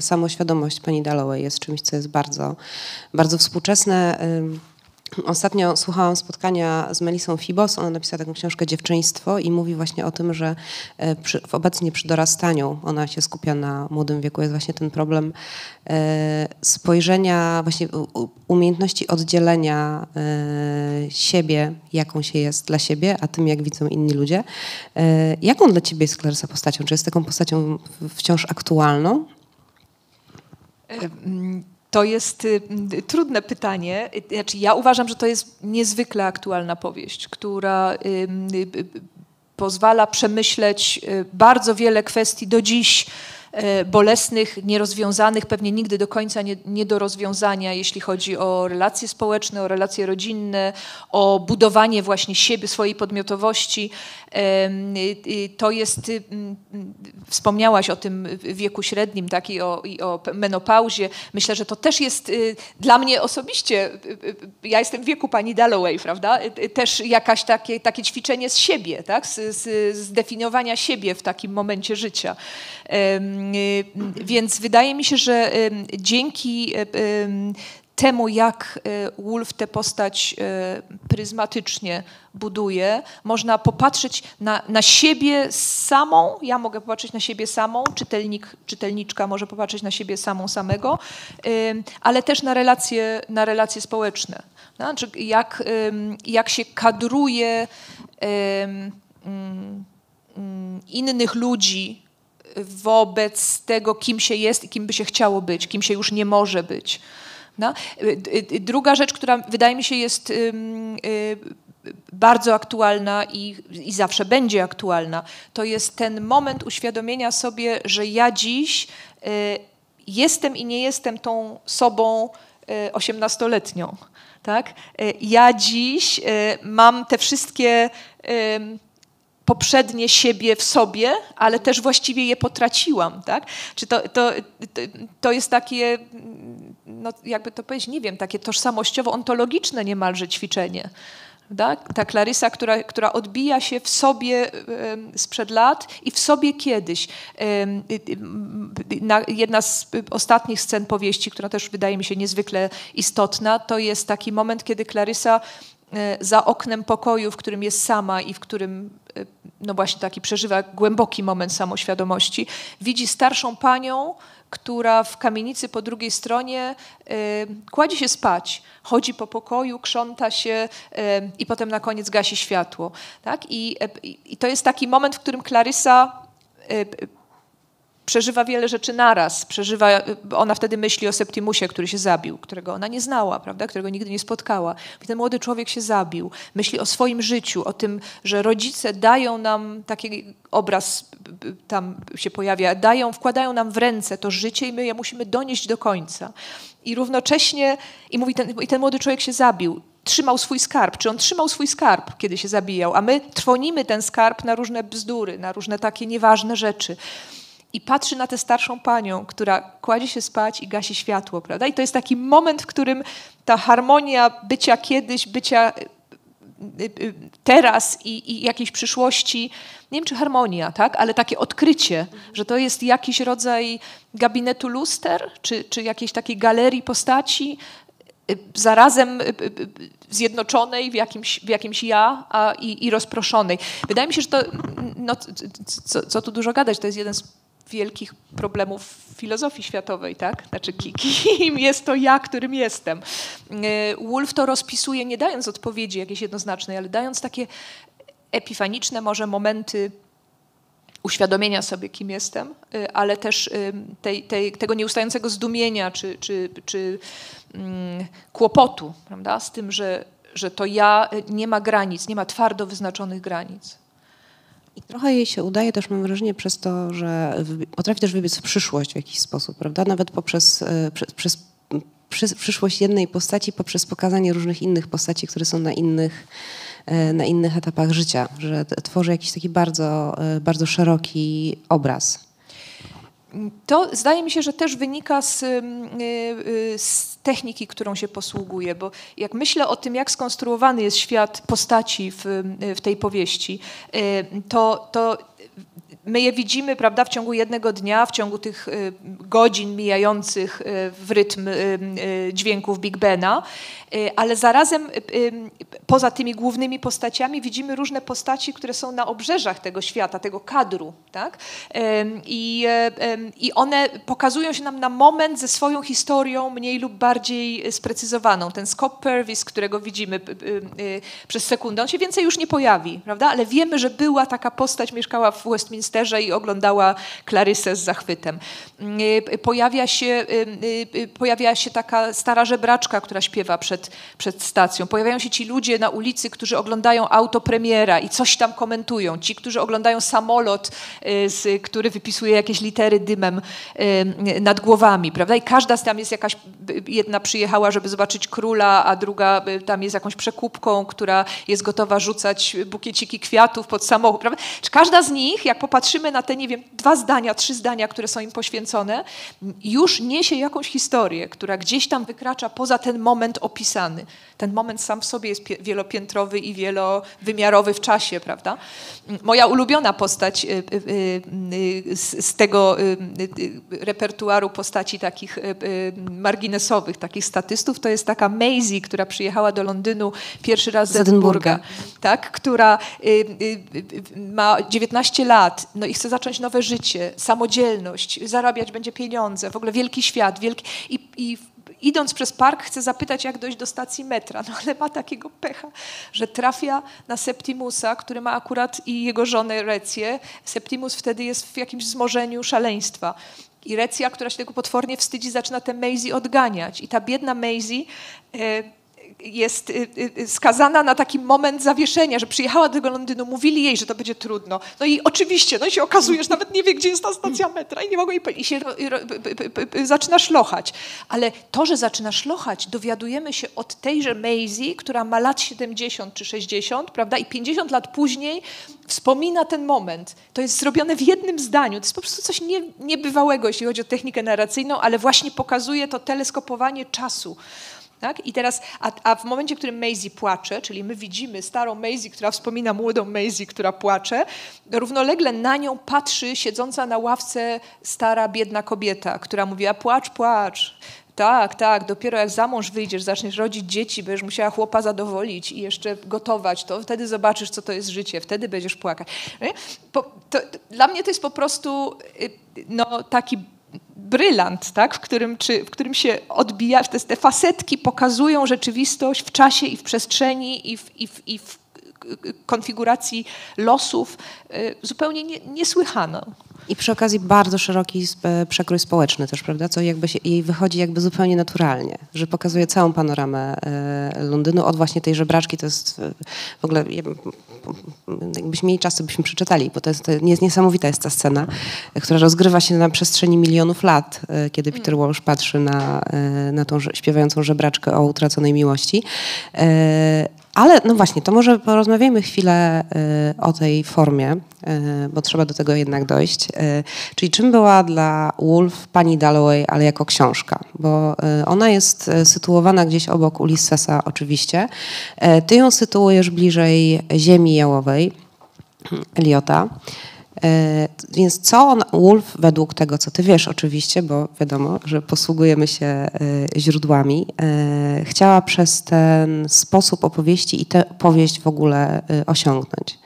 samoświadomość pani Dalloway jest czymś, co jest bardzo, bardzo współczesne. Ostatnio słuchałam spotkania z Melisą Fibos. Ona napisała taką książkę Dziewczyństwo i mówi właśnie o tym, że e, przy, obecnie przy dorastaniu ona się skupia na młodym wieku. Jest właśnie ten problem e, spojrzenia, właśnie umiejętności oddzielenia e, siebie, jaką się jest dla siebie, a tym, jak widzą inni ludzie. Jaką dla ciebie jest Klarysa postacią? Czy jest taką postacią wciąż aktualną? To jest y, y, trudne pytanie. Znaczy, ja uważam, że to jest niezwykle aktualna powieść, która y, pozwala przemyśleć bardzo wiele kwestii do dziś E, bolesnych, nierozwiązanych, pewnie nigdy do końca nie, nie, do rozwiązania, jeśli chodzi o relacje społeczne, o relacje rodzinne, o budowanie właśnie siebie, swojej podmiotowości. To jest, y, wspomniałaś o tym wieku średnim tak, i, o, i o menopauzie. Myślę, że to też jest y, dla mnie osobiście, y, ja jestem w wieku pani Dalloway, prawda? Też jakaś takie, takie ćwiczenie z siebie, tak? z, z zdefiniowania siebie w takim momencie życia. Więc wydaje mi się, że dzięki temu, jak y, Wolf tę postać y, pryzmatycznie buduje, można popatrzeć na, na siebie samą, ja mogę popatrzeć na siebie samą, czytelnik, czytelniczka może popatrzeć na siebie samą samego, ale też na relacje, na relacje społeczne. Znaczy, jak, jak się kadruje mm, mm, innych ludzi wobec tego, kim się jest i kim by się chciało być, kim się już nie może być. No? Druga rzecz, która wydaje mi się jest y, bardzo aktualna i, i zawsze będzie aktualna, to jest ten moment uświadomienia sobie, że ja dziś y, jestem i nie jestem tą sobą osiemnastoletnią. Tak? Ja dziś mam te wszystkie poprzednie siebie w sobie, ale też właściwie je potraciłam, tak? Czy to, to, to jest takie, no jakby to powiedzieć, nie wiem, takie tożsamościowo-ontologiczne niemalże ćwiczenie. Tak? Ta Klarysa, która, która odbija się w sobie sprzed lat i w sobie kiedyś. Jedna z ostatnich scen powieści, która też wydaje mi się niezwykle istotna, to jest taki moment, kiedy Klarysa za oknem pokoju, w którym jest sama i w którym e, no właśnie taki przeżywa głęboki moment samoświadomości, widzi starszą panią, która w kamienicy po drugiej stronie y, kładzie się spać, chodzi po pokoju, krząta się i potem na koniec gasi światło. Tak? I, I, to jest taki moment, w którym Klarysa przeżywa wiele rzeczy naraz. Przeżywa, ona wtedy myśli o Septimusie, który się zabił, którego ona nie znała, prawda? którego nigdy nie spotkała. Ten młody człowiek się zabił. Myśli o swoim życiu, o tym, że rodzice dają nam taki obraz tam się pojawia, dają, wkładają nam w ręce to życie i my je musimy donieść do końca. I równocześnie, i mówi, ten, i ten młody człowiek się zabił trzymał swój skarb, czy on trzymał swój skarb, kiedy się zabijał, a my trwonimy ten skarb na różne bzdury, na różne takie nieważne rzeczy i patrzy na tę starszą panią, która kładzie się spać i gasi światło, prawda? I to jest taki moment, w którym ta harmonia bycia kiedyś, bycia y, y, y, teraz i, i jakiejś przyszłości, nie wiem czy harmonia, tak, ale takie odkrycie, że to jest jakiś rodzaj gabinetu luster, czy, czy jakiejś takiej galerii postaci, zarazem zjednoczonej w jakimś, w jakimś ja a, i, i rozproszonej. Wydaje mi się, że to, no, co, co tu dużo gadać, to jest jeden z wielkich problemów filozofii światowej, tak? Znaczy, kim jest to ja, którym jestem? E, Wolf to rozpisuje, nie dając odpowiedzi jakiejś jednoznacznej, ale dając takie epifaniczne może momenty uświadomienia sobie, kim jestem, y, ale też y, tej, tej, tego nieustającego zdumienia czy, czy, czy mm, kłopotu prawda? z tym, że, że to ja nie ma granic, nie ma twardo wyznaczonych granic. I trochę jej się udaje też, mam wrażenie, przez to, że potrafi też wybiec w przyszłość w jakiś sposób, prawda? Nawet poprzez przez, przez przyszłość jednej postaci, poprzez pokazanie różnych innych postaci, które są na innych E, na innych etapach życia, że tworzy jakiś taki bardzo, e, bardzo szeroki obraz. To zdaje mi się, że też wynika z, e, z, techniki, którą się posługuje, bo jak myślę o tym, jak skonstruowany jest świat postaci w, w tej powieści, to, to my je widzimy, prawda, w ciągu jednego dnia, w ciągu tych y, godzin mijających y, w rytm y, dźwięków Big Bena, ale zarazem poza tymi głównymi postaciami widzimy różne postaci, które są na obrzeżach tego świata, tego kadru, tak? I, i one pokazują się nam na moment ze swoją historią mniej lub bardziej sprecyzowaną. Ten Scott Purvis, którego widzimy przez sekundę, on się więcej już nie pojawi, prawda? Ale wiemy, że była taka postać, mieszkała w Westminster Westminsterze i oglądała Clarysę z zachwytem. Y, pojawia się, y, y, pojawia się taka stara żebraczka, która śpiewa przed, przed stacją. Pojawiają się ci ludzie na ulicy, którzy oglądają autopremiera i coś tam komentują. Ci, którzy oglądają samolot, który wypisuje jakieś litery dymem nad głowami, prawda? I każda z tam jest jakaś, jedna przyjechała, żeby zobaczyć króla, a druga tam jest jakąś przekupką, która jest gotowa rzucać bukieciki kwiatów pod samochód, prawda? Każda z nich, jak popatrzymy patrzymy na te, nie wiem, dwa zdania, trzy zdania, które są im poświęcone, już niesie jakąś historię, która gdzieś tam wykracza poza ten moment opisany. Ten moment sam w sobie jest wielopiętrowy i wielowymiarowy w czasie, prawda? Moja ulubiona postać y, y, y, z tego repertuaru postaci takich marginesowych, takich statystów, to jest taka Maisie, która przyjechała do Londynu pierwszy raz z Edynburga, tak? która ma 19 lat, no i chce zacząć nowe życie, samodzielność, zarabiać będzie pieniądze, w ogóle wielki świat, wielki... I, i idąc przez park chce zapytać, jak dojść do stacji metra, no ale ma takiego pecha, że trafia na Septimusa, który ma akurat i jego żonę Recję. Septimus wtedy jest w jakimś wzmożeniu szaleństwa. I Recja, która się tego potwornie wstydzi, zaczyna tę Maisie odganiać. I ta biedna Maisie... E, jest y, y, y, skazana na taki moment zawieszenia, że przyjechała do Londynu, mówili jej, że to będzie trudno. No i oczywiście, no i się okazuje, że nawet nie wie, gdzie jest ta stacja metra i nie mogą jej powiedzieć. I się zaczyna szlochać. Ale to, że zaczyna szlochać, dowiadujemy się od tejże Maisie, która ma lat 70 czy 60, prawda, i 50 lat później wspomina ten moment. To jest zrobione w jednym zdaniu. To jest po prostu coś nie, niebywałego, jeśli chodzi o technikę narracyjną, ale właśnie pokazuje to teleskopowanie czasu. Tak? I teraz, a, a, w momencie, w którym Maisie płacze, czyli my widzimy starą Maisie, która wspomina młodą Maisie, która płacze, równolegle na nią patrzy siedząca na ławce stara, biedna kobieta, która mówi, a płacz, płacz. Tak, tak, dopiero jak za mąż wyjdziesz, zaczniesz rodzić dzieci, będziesz musiała chłopa zadowolić i jeszcze gotować, to wtedy zobaczysz, co to jest życie, wtedy będziesz płakać. Po, to, dla mnie to jest po prostu y, no, taki brylant, tak? w, którym, czy, w którym się odbija, te, te facetki pokazują rzeczywistość w czasie i w przestrzeni i w, i w, i w konfiguracji losów y, zupełnie nie, niesłychaną. I przy okazji bardzo szeroki e, przekrój społeczny też, prawda? Co jakby się, jej wychodzi jakby zupełnie naturalnie, że pokazuje całą panoramę e, Londynu od właśnie tej żebraczki. To jest w ogóle, jakbyśmy mieli czas, to byśmy przeczytali, bo to jest, to jest niesamowita jest ta scena, która rozgrywa się na przestrzeni milionów lat, kiedy Peter Walsh patrzy na, na tą śpiewającą żebraczkę o utraconej miłości. Ale no właśnie, to może porozmawiajmy chwilę y, o tej formie, y, bo trzeba do tego jednak dojść. Y, czyli czym była dla Wolf pani Dalloway, ale jako książka? Bo ona jest sytuowana gdzieś obok Ulyssesa oczywiście. Ty ją sytuujesz bliżej ziemi jałowej Eliota. E, więc co on, Wolf, według tego, co ty wiesz oczywiście, bo wiadomo, że posługujemy się e, źródłami, e, chciała przez ten sposób opowieści i tę powieść w ogóle osiągnąć?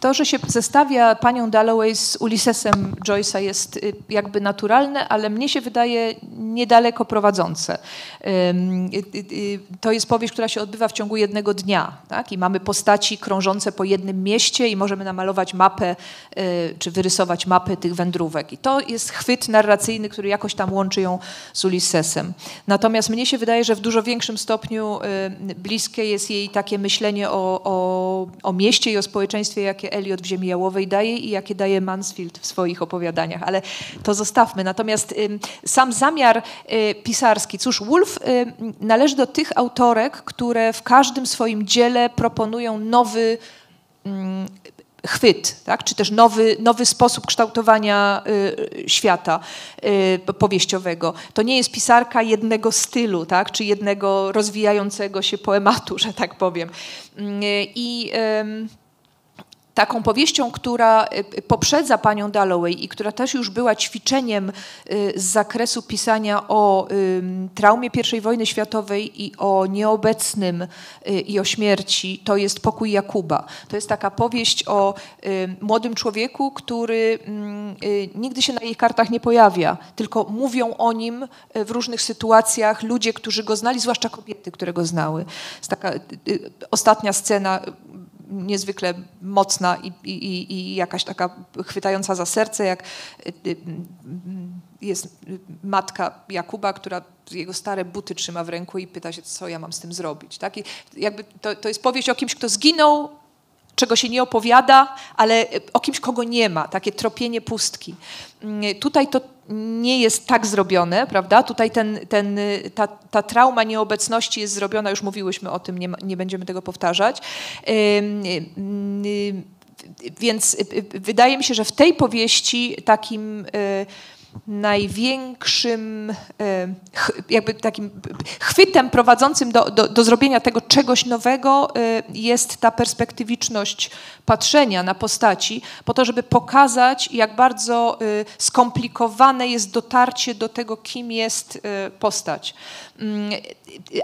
To, że się zestawia panią Dalloway z Ulyssesem Joyce'a jest y, jakby naturalne, ale mnie się wydaje niedaleko prowadzące. Y, y, To jest powieść, która się odbywa w ciągu jednego dnia. Tak? I mamy postaci krążące po jednym mieście i możemy namalować mapę, czy wyrysować mapę tych wędrówek. I to jest chwyt narracyjny, który jakoś tam łączy ją z Ulyssesem. Natomiast mnie się wydaje, że w dużo większym stopniu bliskie jest jej takie myślenie o, o, o mieście i o społeczeństwie, jakie Eliot w Ziemi Jałowej daje i jakie daje Mansfield w swoich opowiadaniach. Ale to zostawmy. Natomiast sam zamiar y, pisarski, cóż, Woolf y, należy do tych autorek, które w każdym swoim dziele proponują nowy chwyt, tak? czy też nowy, nowy sposób kształtowania y, świata y, powieściowego. To nie jest pisarka jednego stylu, tak? czy jednego rozwijającego się poematu, że tak powiem. I ym, taką powieścią, która y, poprzedza panią Dalloway i która też już była ćwiczeniem y, z zakresu pisania o traumie I wojny światowej i o nieobecnym y, i o śmierci, to jest Pokój Jakuba. To jest taka powieść o y, młodym człowieku, który mm, y, nigdy się na jej kartach nie pojawia, tylko mówią o nim y, w różnych sytuacjach ludzie, którzy go znali, zwłaszcza kobiety, które go znały. Jest taka y, y, ostatnia scena niezwykle mocna i, i, i jakaś taka chwytająca za serce, jak y, y, jest matka Jakuba, która jego stare buty trzyma w ręku i pyta się, co ja mam z tym zrobić. Tak? I jakby to, to jest powieść o kimś, kto zginął, czego się nie opowiada, ale o kimś, kogo nie ma, takie tropienie pustki. Mm, Tutaj to nie jest tak zrobione, prawda? Tutaj ten, ten, ta, ta trauma nieobecności jest zrobiona, już mówiłyśmy o tym, nie, ma- nie będziemy tego powtarzać. Więc y, y, wydaje mi się, że w tej powieści takim y, największym ch- jakby takim chwytem prowadzącym do, do, do zrobienia tego czegoś nowego y, jest ta perspektywiczność patrzenia na postaci, po to, żeby pokazać, jak bardzo y, skomplikowane jest dotarcie do tego, kim jest postać. Mm,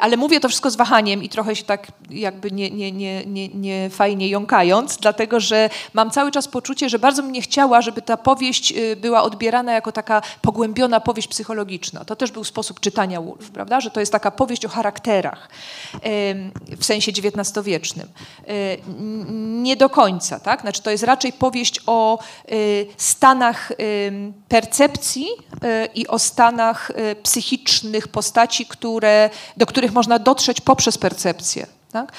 Ale mówię to wszystko z wahaniem i trochę się tak jakby nie, nie, nie, nie, nie fajnie jąkając, dlatego że mam cały czas poczucie, że bardzo bym nie chciała, żeby ta powieść była odbierana jako taka pogłębiona powieść psychologiczna. To też był sposób czytania Woolf, prawda? Że to jest taka powieść o charakterach w sensie XIX-wiecznym. Nie do końca, tak? Znaczy to jest raczej powieść o y, stanach percepcji y, i o stanach y, psychicznych postaci, które, do których można dotrzeć poprzez percepcję. Tak?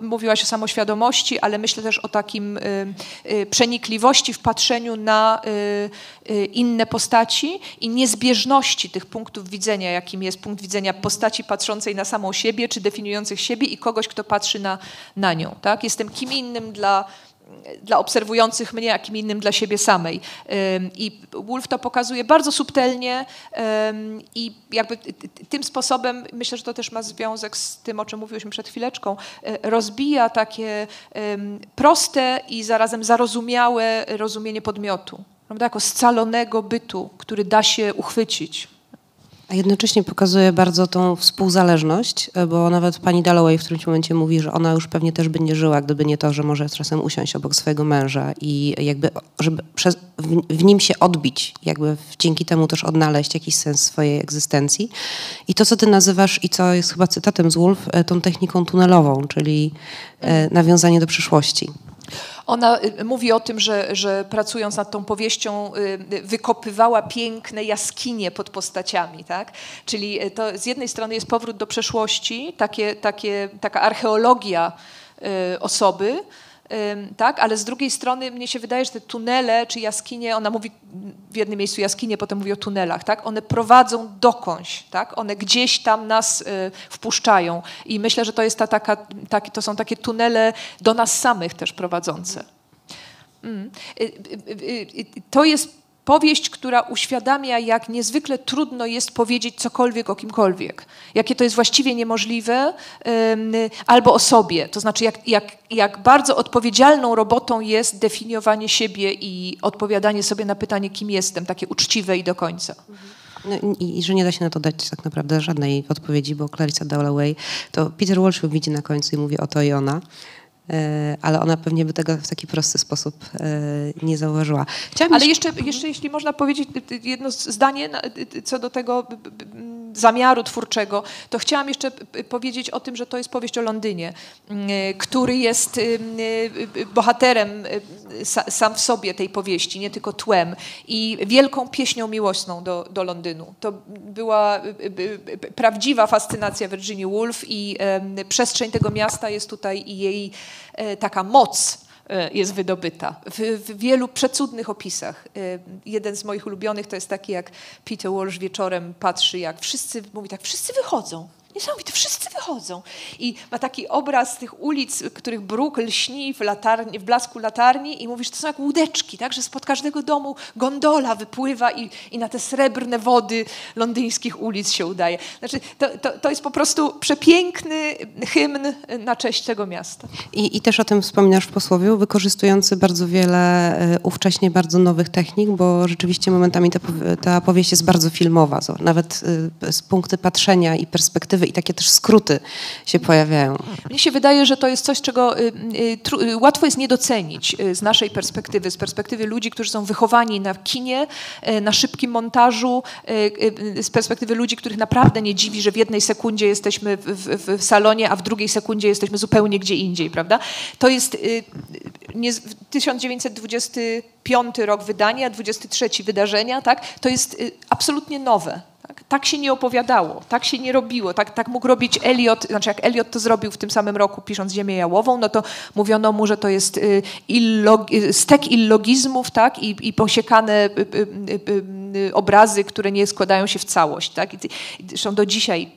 Mówiłaś o samoświadomości, ale myślę też o takim y, y, przenikliwości w patrzeniu na y, inne postaci i niezbieżności tych punktów widzenia, jakim jest punkt widzenia postaci patrzącej na samą siebie, czy definiujących siebie i kogoś, kto patrzy na, na nią. Tak? Jestem kim innym dla dla obserwujących mnie, a kim innym dla siebie samej. I Wolf to pokazuje bardzo subtelnie i jakby tym sposobem, myślę, że to też ma związek z tym, o czym mówiłyśmy przed chwileczką, y, rozbija takie proste i zarazem zarozumiałe rozumienie podmiotu. Prawda? Jako scalonego bytu, który da się uchwycić. A jednocześnie pokazuje bardzo tą współzależność, e, bo nawet pani Dalloway w którymś momencie mówi, że ona już pewnie też by nie żyła, gdyby nie to, że może czasem usiąść obok swojego męża i jakby, żeby przez, w, w nim się odbić, jakby dzięki temu też odnaleźć jakiś sens swojej egzystencji. I to, co ty nazywasz i co jest chyba cytatem z Wolf, e, tą techniką tunelową, czyli e, nawiązanie do przyszłości. Ona y, mówi o tym, że, że pracując nad tą powieścią y, y, wykopywała piękne jaskinie pod postaciami. Tak? Czyli to z jednej strony jest powrót do przeszłości, takie, takie, taka archeologia osoby, tak, ale z drugiej strony mnie się wydaje, że te tunele czy jaskinie, ona mówi w jednym miejscu jaskinie, potem mówi o tunelach, tak, one prowadzą dokądś, tak, one gdzieś tam nas y, wpuszczają i myślę, że to jest ta taka, to są takie tunele do nas samych też prowadzące. Mm. Y, y, To jest powieść, która uświadamia, jak niezwykle trudno jest powiedzieć cokolwiek o kimkolwiek. Jakie to jest właściwie niemożliwe, albo o sobie. To znaczy, jak, jak, jak bardzo odpowiedzialną robotą jest definiowanie siebie i odpowiadanie sobie na pytanie, kim jestem, takie uczciwe i do końca. No, i, I że nie da się na to dać tak naprawdę żadnej odpowiedzi, bo Clarissa Dalloway, to Peter Walsh widzi na końcu i mówi oto i ona. E, ale ona pewnie by tego w taki prosty sposób e, nie zauważyła. Chciałabym Ale jeszcze, jeszcze jeśli można powiedzieć jedno zdanie co do tego zamiaru twórczego, to chciałam jeszcze powiedzieć o tym, że to jest powieść o Londynie, który jest y, y, bohaterem y, sa- sam w sobie tej powieści, nie tylko tłem i wielką pieśnią miłosną do, do Londynu. To była prawdziwa fascynacja Virginia Woolf i przestrzeń tego miasta jest tutaj i jej taka moc e, jest wydobyta w, w wielu przecudnych opisach. E, Jeden z moich ulubionych to jest taki, jak Peter Walsh wieczorem patrzy, jak wszyscy, mówi tak, wszyscy wychodzą. Niesamowite, wszyscy wychodzą. I ma taki obraz tych ulic, których bruk lśni w, latarni, w blasku latarni i mówi, że to są jak łódeczki, tak? że spod każdego domu gondola wypływa i, i na te srebrne wody londyńskich ulic się udaje. Znaczy, to, to, to jest po prostu przepiękny hymn na cześć tego miasta. I, I też o tym wspominasz w posłowiu, wykorzystujący bardzo wiele e, ówcześnie bardzo nowych technik, bo rzeczywiście momentami ta, ta powieść jest bardzo filmowa. Nawet e, z punkty patrzenia i perspektywy i takie też skróty się pojawiają. Mnie się wydaje, że to jest coś, czego y, y, y, łatwo jest nie docenić z naszej perspektywy, z perspektywy ludzi, którzy są wychowani na kinie, na szybkim montażu, z perspektywy ludzi, których naprawdę nie dziwi, że w jednej sekundzie jesteśmy w, w, w salonie, a w drugiej sekundzie jesteśmy zupełnie gdzie indziej, prawda? To jest y, nie, 1925 rok wydania, 23 wydarzenia, tak? To jest absolutnie nowe. Tak? tak się nie opowiadało, tak się nie robiło, tak, tak mógł robić Eliot, znaczy jak Eliot to zrobił w tym samym roku, pisząc Ziemię Jałową, no to mówiono mu, że to jest y, illog, y, stek illogizmów, tak, i, i posiekane y, obrazy, które nie składają się w całość, tak, zresztą do dzisiaj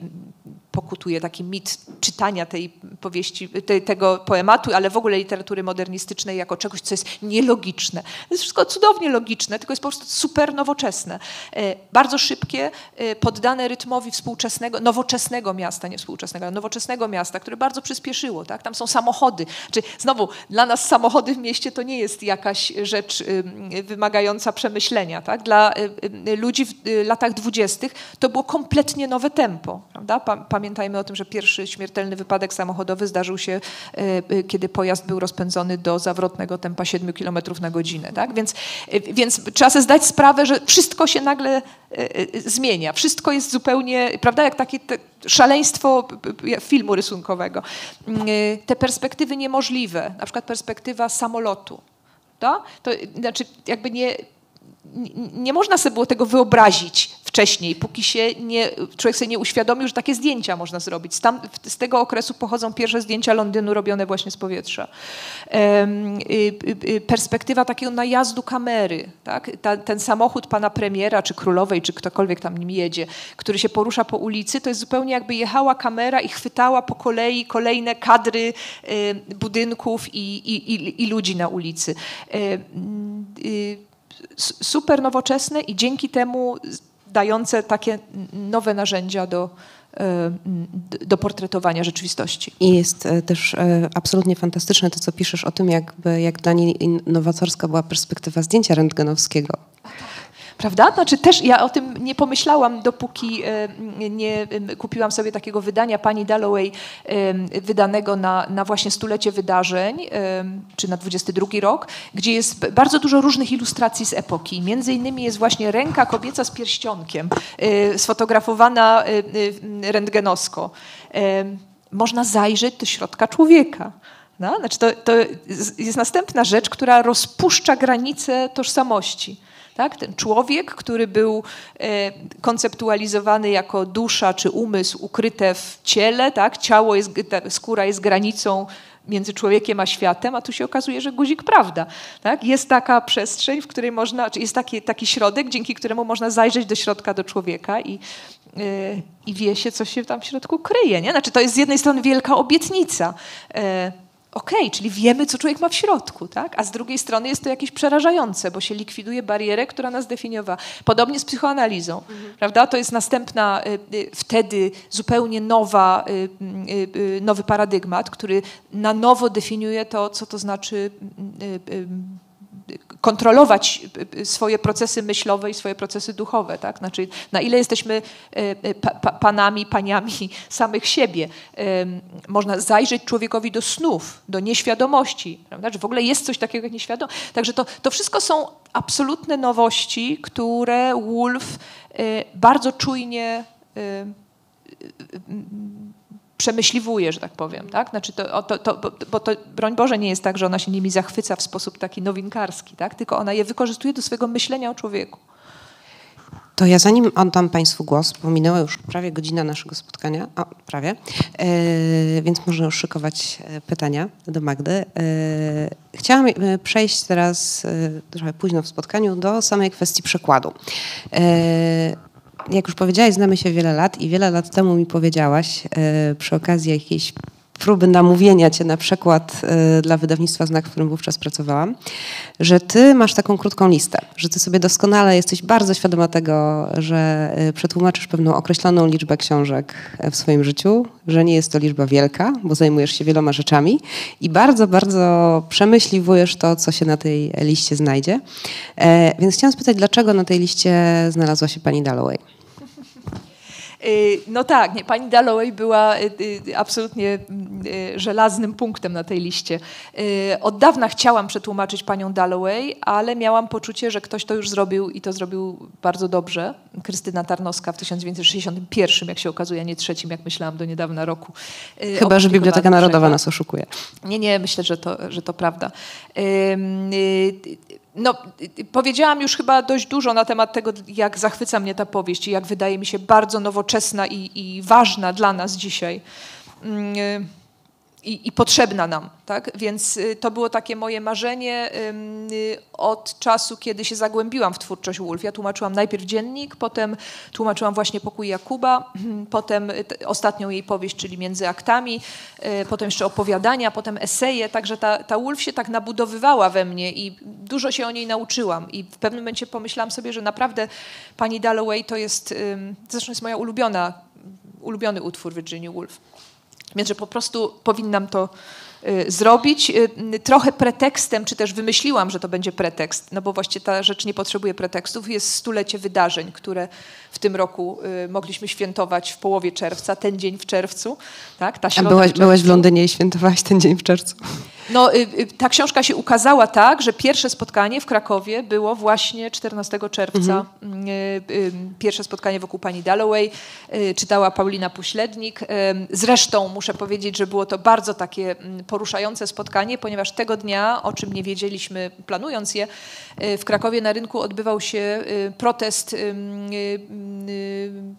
pokutuje taki mit czytania tej powieści, te, tego poematu, ale w ogóle literatury modernistycznej jako czegoś, co jest nielogiczne. To jest wszystko cudownie logiczne, tylko jest po prostu super nowoczesne. E, Bardzo szybkie, e, poddane rytmowi współczesnego, nowoczesnego miasta, nie współczesnego, ale nowoczesnego miasta, które bardzo przyspieszyło. Tak? Tam są samochody. Czy znowu, dla nas samochody w mieście to nie jest jakaś rzecz ym, wymagająca przemyślenia. Tak? Dla y, y, ludzi w y, latach dwudziestych to było kompletnie nowe tempo. Prawda? Pa- Pamiętajmy o tym, że pierwszy śmiertelny wypadek samochodowy zdarzył się, y, y, kiedy pojazd był rozpędzony do zawrotnego tempa 7 km na godzinę. Tak? Więc, y, więc trzeba sobie zdać sprawę, że wszystko się nagle zmienia. Wszystko jest zupełnie, prawda, jak takie szaleństwo filmu rysunkowego. Y, Te perspektywy niemożliwe, na przykład perspektywa samolotu. prawda? To znaczy jakby nie, nie, można sobie było tego wyobrazić wcześniej, póki się nie, człowiek sobie nie uświadomił, że takie zdjęcia można zrobić. Tam, z tego okresu pochodzą pierwsze zdjęcia Londynu robione właśnie z powietrza. Y, y, y, perspektywa takiego najazdu kamery. Tak? Ta, ten samochód pana premiera, czy królowej, czy ktokolwiek tam nim jedzie, który się porusza po ulicy, to jest zupełnie jakby jechała kamera i chwytała po kolei kolejne kadry budynków i, i, i, i ludzi na ulicy. Super nowoczesne i dzięki temu dające takie nowe narzędzia do, e, do portretowania rzeczywistości. I jest e, też e, absolutnie fantastyczne to, co piszesz o tym, jakby, jak dla niej innowatorska była perspektywa zdjęcia rentgenowskiego. Prawda? Znaczy też ja o tym nie pomyślałam, dopóki e, nie kupiłam sobie takiego wydania pani Dalloway, wydanego na, na właśnie stulecie wydarzeń, czy na 22 rok, gdzie jest bardzo dużo różnych ilustracji z epoki. Między innymi jest właśnie ręka kobieca z pierścionkiem, e, sfotografowana e, rentgenowsko. Można zajrzeć do środka człowieka. No? Znaczy to, to jest następna rzecz, która rozpuszcza granice tożsamości. Tak? Ten człowiek, który był e, konceptualizowany jako dusza czy umysł ukryte w ciele, tak? ciało jest, skóra jest granicą między człowiekiem a światem, a tu się okazuje, że guzik prawda. Tak? Jest taka przestrzeń, w której można, jest taki, taki środek, dzięki któremu można zajrzeć do środka do człowieka i, e, i wie się, co się tam w środku kryje. Nie? Znaczy, to jest z jednej strony wielka obietnica. E, Okej, czyli wiemy, co człowiek ma w środku, tak? a z drugiej strony jest to jakieś przerażające, bo się likwiduje barierę, która nas definiowała. Podobnie z psychoanalizą, prawda? To jest następna y, y, wtedy zupełnie nowa, y, nowy paradygmat, który na nowo definiuje to, co to znaczy kontrolować y, swoje procesy myślowe i swoje procesy duchowe, tak? Znaczy, na ile jesteśmy pa, panami, paniami samych siebie. Można zajrzeć człowiekowi do snów, do nieświadomości, prawda? W ogóle jest coś takiego jak nieświadomość. Także to, to wszystko są absolutne nowości, które Wolf bardzo czujnie przemyśliwuje, że tak powiem. Tak? Znaczy to, to, to, bo, to, broń Boże, nie jest tak, że ona się nimi zachwyca w sposób taki nowinkarski, tak? tylko ona je wykorzystuje do swojego myślenia o człowieku. To ja zanim oddam Państwu głos, bo minęła już prawie godzina naszego spotkania, o, prawie, e, więc można już szykować e, pytania do Magdy. E, chciałam e, przejść teraz, e, trochę późno w spotkaniu, do samej kwestii przekładu. Jak już powiedziałaś, znamy się wiele lat i wiele lat temu mi powiedziałaś e, przy okazji jakiejś próby namówienia cię na przekład y, dla wydawnictwa Znak, w którym wówczas pracowałam, że ty masz taką krótką listę, że ty sobie doskonale jesteś bardzo świadoma tego, że y, przetłumaczysz pewną określoną liczbę książek w swoim życiu, że nie jest to liczba wielka, bo zajmujesz się wieloma rzeczami i bardzo, bardzo przemyśliwujesz to, co się na tej liście znajdzie. E, więc chciałam spytać, dlaczego na tej liście znalazła się pani Dalloway? Y, no tak, nie, pani Dalloway była y, y, absolutnie żelaznym punktem na tej liście. Od dawna chciałam przetłumaczyć panią Dalloway, ale miałam poczucie, że ktoś to już zrobił i to zrobił bardzo dobrze. Krystyna Tarnowska w 1961, jak się okazuje, a nie trzecim, jak myślałam do niedawna roku. Chyba, że Biblioteka Narodowa nas oszukuje. Nie, nie, myślę, że to, że to prawda. No, powiedziałam już chyba dość dużo na temat tego, jak zachwyca mnie ta powieść i jak wydaje mi się bardzo nowoczesna i, i ważna dla nas dzisiaj. Mm, y, i, i, potrzebna nam. Tak? Więc y, to było takie moje marzenie y, od czasu, kiedy się zagłębiłam w twórczość Wolf. Ja tłumaczyłam najpierw dziennik, potem tłumaczyłam właśnie Pokój Jakuba, potem ostatnią jej powieść, czyli Między aktami, potem jeszcze opowiadania, potem eseje. Także ta, ta Wolf się tak nabudowywała we mnie i dużo się o niej nauczyłam. I w pewnym momencie pomyślałam sobie, że naprawdę pani Dalloway to jest, zresztą jest moja ulubiona, ulubiony utwór Virginia Woolf. Więc, że po prostu powinnam to zrobić. Y, trochę pretekstem, czy też wymyśliłam, że to będzie pretekst, no bo właściwie ta rzecz nie potrzebuje pretekstów, jest stulecie wydarzeń, które w tym roku y, mogliśmy świętować w połowie czerwca, ten dzień w czerwcu. Tak? Ta A byłaś w, byłaś w Londynie i świętowałaś ten dzień w czerwcu? No, y, y, ta książka się ukazała tak, że pierwsze spotkanie w Krakowie było właśnie 14 czerwca. Mhm. Y, pierwsze spotkanie wokół pani Dalloway. Czytała Paulina Puślednik. Zresztą muszę powiedzieć, że było to bardzo takie mm, poruszające spotkanie, ponieważ tego dnia, o czym nie wiedzieliśmy planując je, w Krakowie na rynku odbywał się protest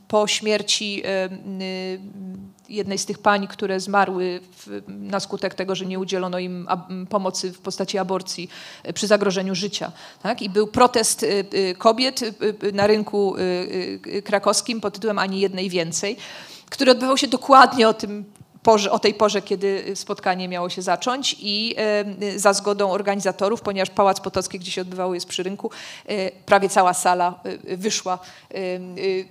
po śmierci jednej z tych pań, które zmarły w, na skutek tego, że nie udzielono im pomocy w postaci aborcji przy zagrożeniu życia. Tak? I był protest kobiet na rynku krakowskim pod tytułem Ani jednej więcej, który odbywał się dokładnie o tym porze, o tej porze, kiedy spotkanie miało się zacząć i e, za zgodą organizatorów, ponieważ Pałac Potocki, gdzie się odbywało, jest przy rynku, e, prawie cała sala wyszła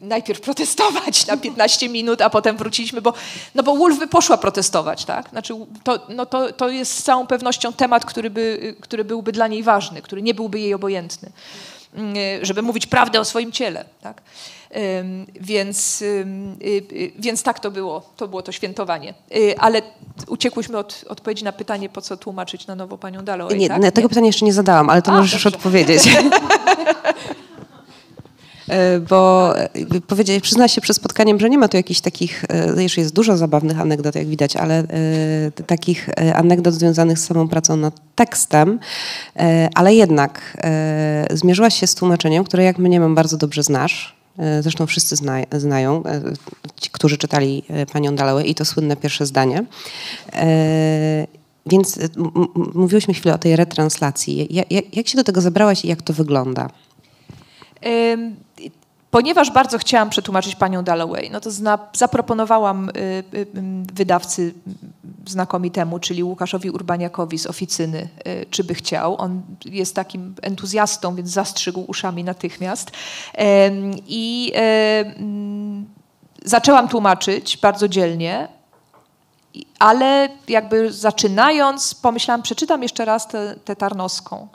najpierw protestować na 15 minut, a potem wróciliśmy, bo, no bo Wolf by poszła protestować, tak? Znaczy, to, no to, to jest z całą pewnością temat, który, by, który byłby dla niej ważny, który nie byłby jej obojętny, żeby mówić prawdę o swoim ciele, tak? Więc, y, y, więc tak to było, to było to świętowanie. Y, ale uciekłyśmy od odpowiedzi na pytanie, po co tłumaczyć na nowo panią Dalloway, Nie, tak? tego pytania jeszcze nie zadałam, ale to A, możesz dobrze. odpowiedzieć. E, bo powiedzieć, przyzna się przed spotkaniem, że nie ma tu jakichś takich, e, jeszcze jest dużo zabawnych anegdot, jak widać, ale e, takich anegdot związanych z samą pracą nad tekstem, ale jednak zmierzyłaś się z tłumaczeniem, które jak mnie mam bardzo dobrze znasz, E, zresztą wszyscy zna, znają, e, ci, którzy czytali e, panią Dalloway i to słynne pierwsze zdanie. Więc mówiłyśmy chwilę o tej retranslacji. Jak, jak się do tego zabrałaś i jak to wygląda? Ponieważ bardzo chciałam przetłumaczyć panią Dalloway, no to zaproponowałam y, y, wydawcy znakomitemu, czyli Łukaszowi Urbaniakowi z Oficyny, y, czy by chciał. On jest takim entuzjastą, więc zastrzygł uszami natychmiast. I zaczęłam tłumaczyć bardzo dzielnie, ale jakby zaczynając, pomyślałam, przeczytam jeszcze raz tę Tarnowską.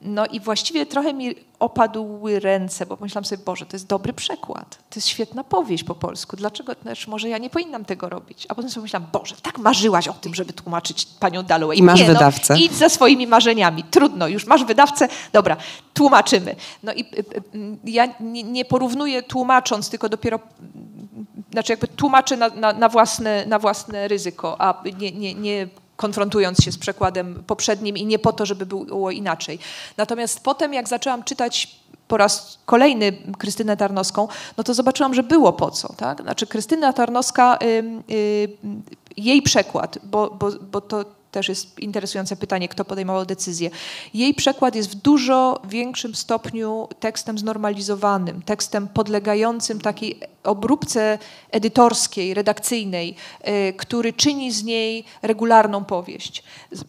No i właściwie trochę mi opadły ręce, bo pomyślałam sobie, Boże, to jest dobry przekład, to jest świetna powieść po polsku, dlaczego, znaczy może ja nie powinnam tego robić? A potem sobie myślałam, Boże, tak marzyłaś o tym, żeby tłumaczyć panią Dalloway. I masz nie, wydawcę. No, idź za swoimi marzeniami, trudno, już masz wydawcę, dobra, tłumaczymy. No i y, y, y, ja nie, nie porównuję tłumacząc, tylko dopiero znaczy jakby tłumaczę na, na, na, własne, na własne ryzyko, a nie, nie, nie konfrontując się z przekładem poprzednim i nie po to, żeby było inaczej. Natomiast potem, jak zaczęłam czytać po raz kolejny Krystynę Tarnowską, no to zobaczyłam, że było po co. Tak? Znaczy Krystyna Tarnowska, y, jej przekład, bo, bo, bo to też jest interesujące pytanie, kto podejmował decyzję. Jej przekład jest w dużo większym stopniu tekstem znormalizowanym, tekstem podlegającym takiej obróbce edytorskiej, redakcyjnej, y, który czyni z niej regularną powieść.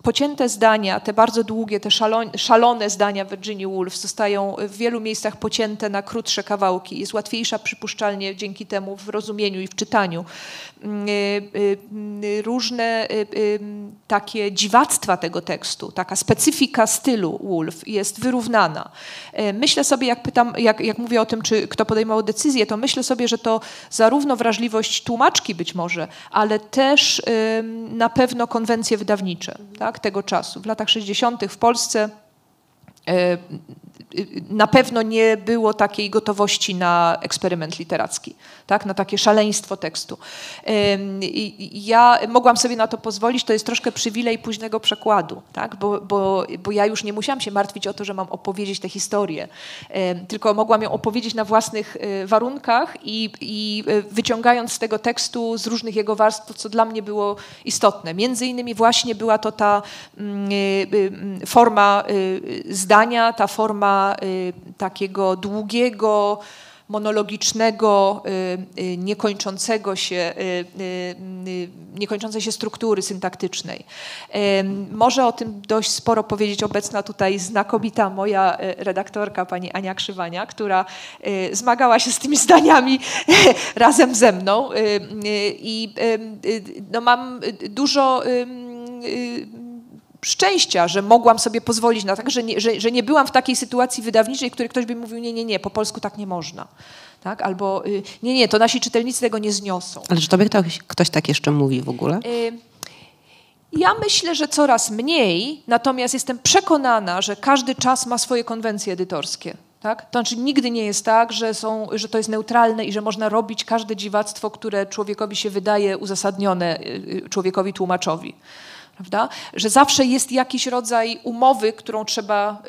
Pocięte zdania, te bardzo długie, te szalone, zdania Virginia Woolf zostają w wielu miejscach pocięte na krótsze kawałki. Jest łatwiejsza przypuszczalnie dzięki temu w rozumieniu i w czytaniu. Y, y, różne takie dziwactwa tego tekstu, taka specyfika stylu Woolf jest wyrównana. Myślę sobie, jak pytam, jak, jak mówię o tym, czy kto podejmował decyzję, to myślę sobie, że to zarówno wrażliwość tłumaczki być może, ale też na pewno konwencje wydawnicze tak, tego czasu. W latach 60. w Polsce na pewno nie było takiej gotowości na eksperyment literacki, tak? na takie szaleństwo tekstu. Ja mogłam sobie na to pozwolić, to jest troszkę przywilej późnego przekładu, tak? bo, bo, bo ja już nie musiałam się martwić o to, że mam opowiedzieć tę historię, tylko mogłam ją opowiedzieć na własnych e, warunkach i, i e, wyciągając z tego tekstu z różnych jego warstw, co dla mnie było istotne. Między innymi właśnie była to ta mm, e, forma zdania, ta forma Y, takiego długiego, monologicznego, y, y, niekończącego się, niekończącej się struktury syntaktycznej. Może o tym dość sporo powiedzieć obecna tutaj znakomita moja redaktorka, pani Ania Krzywania, która zmagała się z tymi zdaniami razem ze mną i no mam dużo szczęścia, że mogłam sobie pozwolić na tak, że nie, że, że nie byłam w takiej sytuacji wydawniczej, w której ktoś by mówił, nie, nie, nie, po polsku tak nie można. Tak? Albo y, nie, nie, to nasi czytelnicy tego nie zniosą. Ale czy tobie ktoś, ktoś tak jeszcze mówi w ogóle? Y ja myślę, że coraz mniej, natomiast jestem przekonana, że każdy czas ma swoje konwencje edytorskie. Tak? To znaczy nigdy nie jest tak, że, są, że to jest neutralne i że można robić każde dziwactwo, które człowiekowi się wydaje uzasadnione, y, człowiekowi tłumaczowi prawda? że zawsze jest jakiś rodzaj umowy, którą trzeba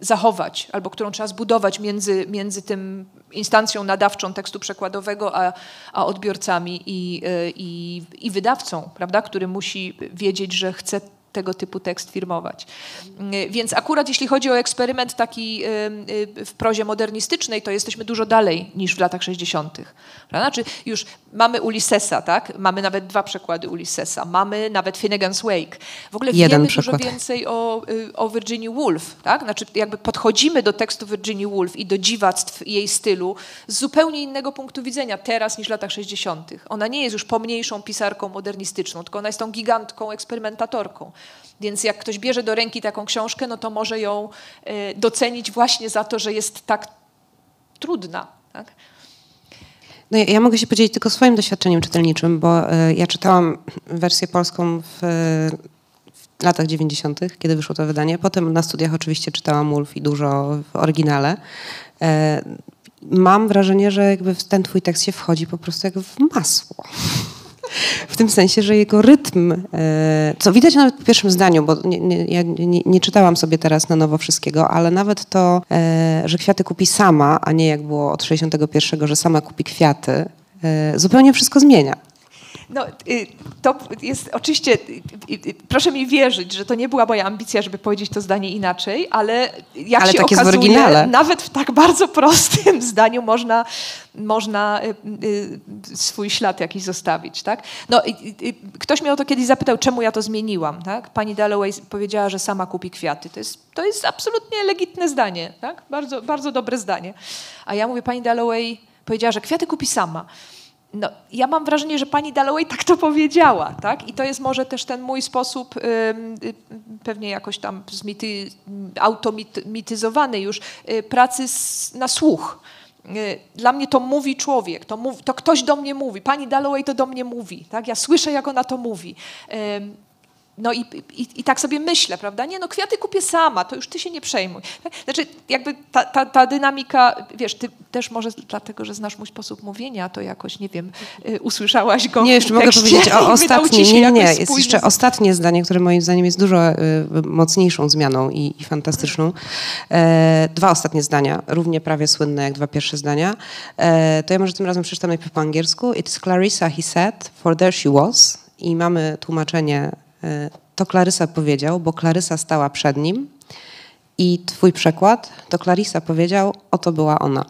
zachować albo którą trzeba zbudować między, między tym instancją nadawczą tekstu przekładowego a, a odbiorcami i, y, i, i wydawcą, prawda? który musi wiedzieć, że chce tego typu tekst firmować. Mm, więc akurat jeśli chodzi o eksperyment taki y, w prozie modernistycznej, to jesteśmy dużo dalej niż w latach 60. Znaczy już mamy Ulyssesa, tak? Mamy nawet dwa przekłady Ulyssesa, mamy nawet Finnegan's Wake. W ogóle Jeden wiemy przykład. dużo więcej o, y, o Virginia Woolf, tak? Znaczy jakby podchodzimy do tekstu Virginia Woolf i do dziwactw jej stylu z zupełnie innego punktu widzenia teraz niż w latach 60. Ona nie jest już pomniejszą pisarką modernistyczną, tylko ona jest tą gigantką eksperymentatorką. Więc jak ktoś bierze do ręki taką książkę, no to może ją e, docenić właśnie za to, że jest tak trudna. Tak? No ja, ja, mogę się podzielić tylko swoim doświadczeniem czytelniczym, bo y, ja czytałam wersję polską w, w, latach 90., kiedy wyszło to wydanie. Potem na studiach oczywiście czytałam Wolf i dużo w oryginale. Y, mam wrażenie, że jakby w ten twój tekst się wchodzi po prostu jak w masło. W tym sensie, że jego rytm, e, co widać nawet w pierwszym zdaniu, bo nie, nie, ja nie, nie, czytałam sobie teraz na nowo wszystkiego, ale nawet to, e, że kwiaty kupi sama, a nie jak było od 61, że sama kupi kwiaty, e, zupełnie wszystko zmienia. No, y, to jest oczywiście, y, y, proszę mi wierzyć, że to nie była moja ambicja, żeby powiedzieć to zdanie inaczej, ale jak ale się tak okazuje, nawet w tak bardzo prostym zdaniu można, można swój ślad jakiś zostawić. Tak? No, ktoś mnie o to kiedyś zapytał, czemu ja to zmieniłam. Tak? Pani Dalloway powiedziała, że sama kupi kwiaty. To jest, to jest absolutnie legitne zdanie, tak? bardzo, bardzo dobre zdanie. A ja mówię, pani Dalloway powiedziała, że kwiaty kupi sama. No, ja mam wrażenie, że pani Dalloway tak to powiedziała, tak? I to jest może też ten mój sposób, y, pewnie jakoś tam zmity, automityzowany już, y, pracy z, na słuch. Y, dla mnie to mówi człowiek, to, mów, to ktoś do mnie mówi. Pani Dalloway to do mnie mówi, tak? Ja słyszę, jak ona to mówi. No i, i, i, tak sobie myślę, prawda? Nie, no kwiaty kupię sama, to już ty się nie przejmuj. Znaczy, jakby ta, ta, ta dynamika, wiesz, ty też może dlatego, że znasz mój sposób mówienia, to jakoś, nie wiem, y, usłyszałaś go Nie, jeszcze mogę powiedzieć o ostatnim, nie, nie, jest jeszcze ostatnie zdanie, które moim zdaniem jest dużo y, mocniejszą zmianą i, i fantastyczną. E, dwa ostatnie zdania, równie prawie słynne jak dwa pierwsze zdania. E, to ja może tym razem przeczytam najpierw po angielsku. It's Clarissa, he said, for there she was. I mamy tłumaczenie to Klarysa powiedział, bo Klarysa stała przed nim i twój przekład to Clarisa powiedział, oto była ona.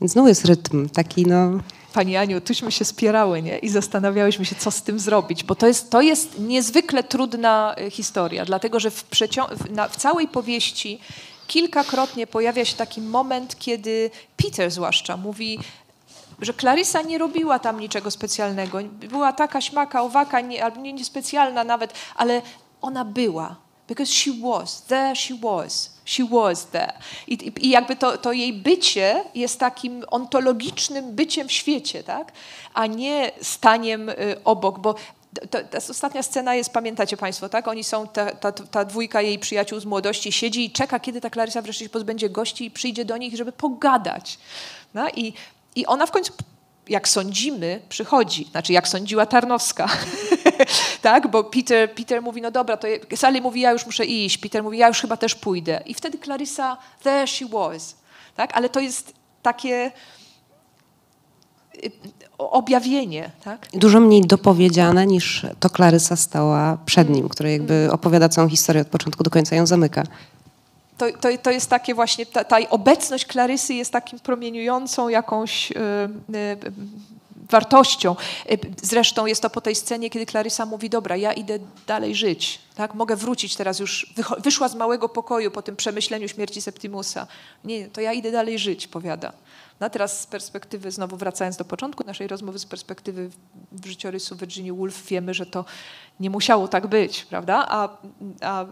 Więc znowu jest rytm taki, no... Pani Aniu, tuśmy się spierały nie? i zastanawiałyśmy się, co z tym zrobić, bo to jest, to jest niezwykle trudna e, historia, dlatego że w, w, na, w całej powieści kilkakrotnie pojawia się taki moment, kiedy Peter zwłaszcza mówi, że Clarissa nie robiła tam niczego specjalnego. Była taka śmaka, owaka, albo nie, niespecjalna nawet, ale ona była. Because she was, there she was, she was there. I, i, i jakby to, to, jej bycie jest takim ontologicznym byciem w świecie, tak? a nie staniem y, obok, bo ta ostatnia scena jest, pamiętacie Państwo, tak? Oni są, ta, ta, ta, dwójka jej przyjaciół z młodości siedzi i czeka, kiedy ta Clarissa wreszcie się pozbędzie gości i przyjdzie do nich, żeby pogadać. No? I i ona w końcu, jak sądzimy, przychodzi. Znaczy, jak sądziła Tarnowska. tak? Bo Peter, Peter mówi, no dobra, to Sally mówi, ja już muszę iść. Peter mówi, ja już chyba też pójdę. I wtedy Clarissa, there she was. Tak? Ale to jest takie y, objawienie. Tak? Dużo mniej dopowiedziane niż to Klarysa stała przed nim, który jakby opowiada całą historię od początku do końca ją zamyka to, to, to jest takie właśnie, ta, ta, obecność Klarysy jest takim promieniującą jakąś y, y, wartością. Y, zresztą jest to po tej scenie, kiedy Klarysa mówi, dobra, ja idę dalej żyć, tak? mogę wrócić teraz już, wyszła z małego pokoju po tym przemyśleniu śmierci Septimusa. Nie, to ja idę dalej żyć, powiada. No teraz z perspektywy, znowu wracając do początku naszej rozmowy, z perspektywy życiorysu Virginia Woolf wiemy, że to nie musiało tak być, prawda? A, a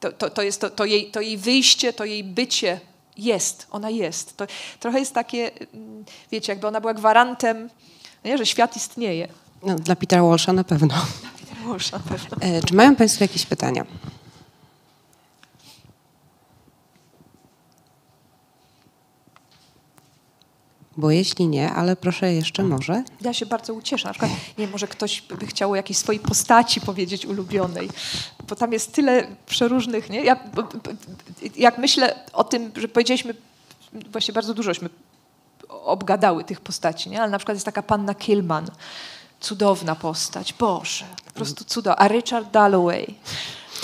to, to, to jest to, to, jej, to jej wyjście, to jej bycie jest, ona jest. To trochę jest takie, mm, wiecie, jakby ona była gwarantem, nie, że świat istnieje. No, dla Petera Walsha na pewno. Dla Petera Walsha na pewno. E, czy mają Państwo jakieś pytania? Bo jeśli nie, ale proszę jeszcze może. Ja się bardzo ucieszę. Na przykład, nie może ktoś by chciał o jakiejś swojej postaci powiedzieć ulubionej, bo tam jest tyle przeróżnych, nie? Ja, jak myślę o tym, że powiedzieliśmy, właśnie bardzo dużośmy obgadały tych postaci, nie? Ale na przykład jest taka panna Killman, cudowna postać, Boże, po prostu cudowna. A Richard Dalloway,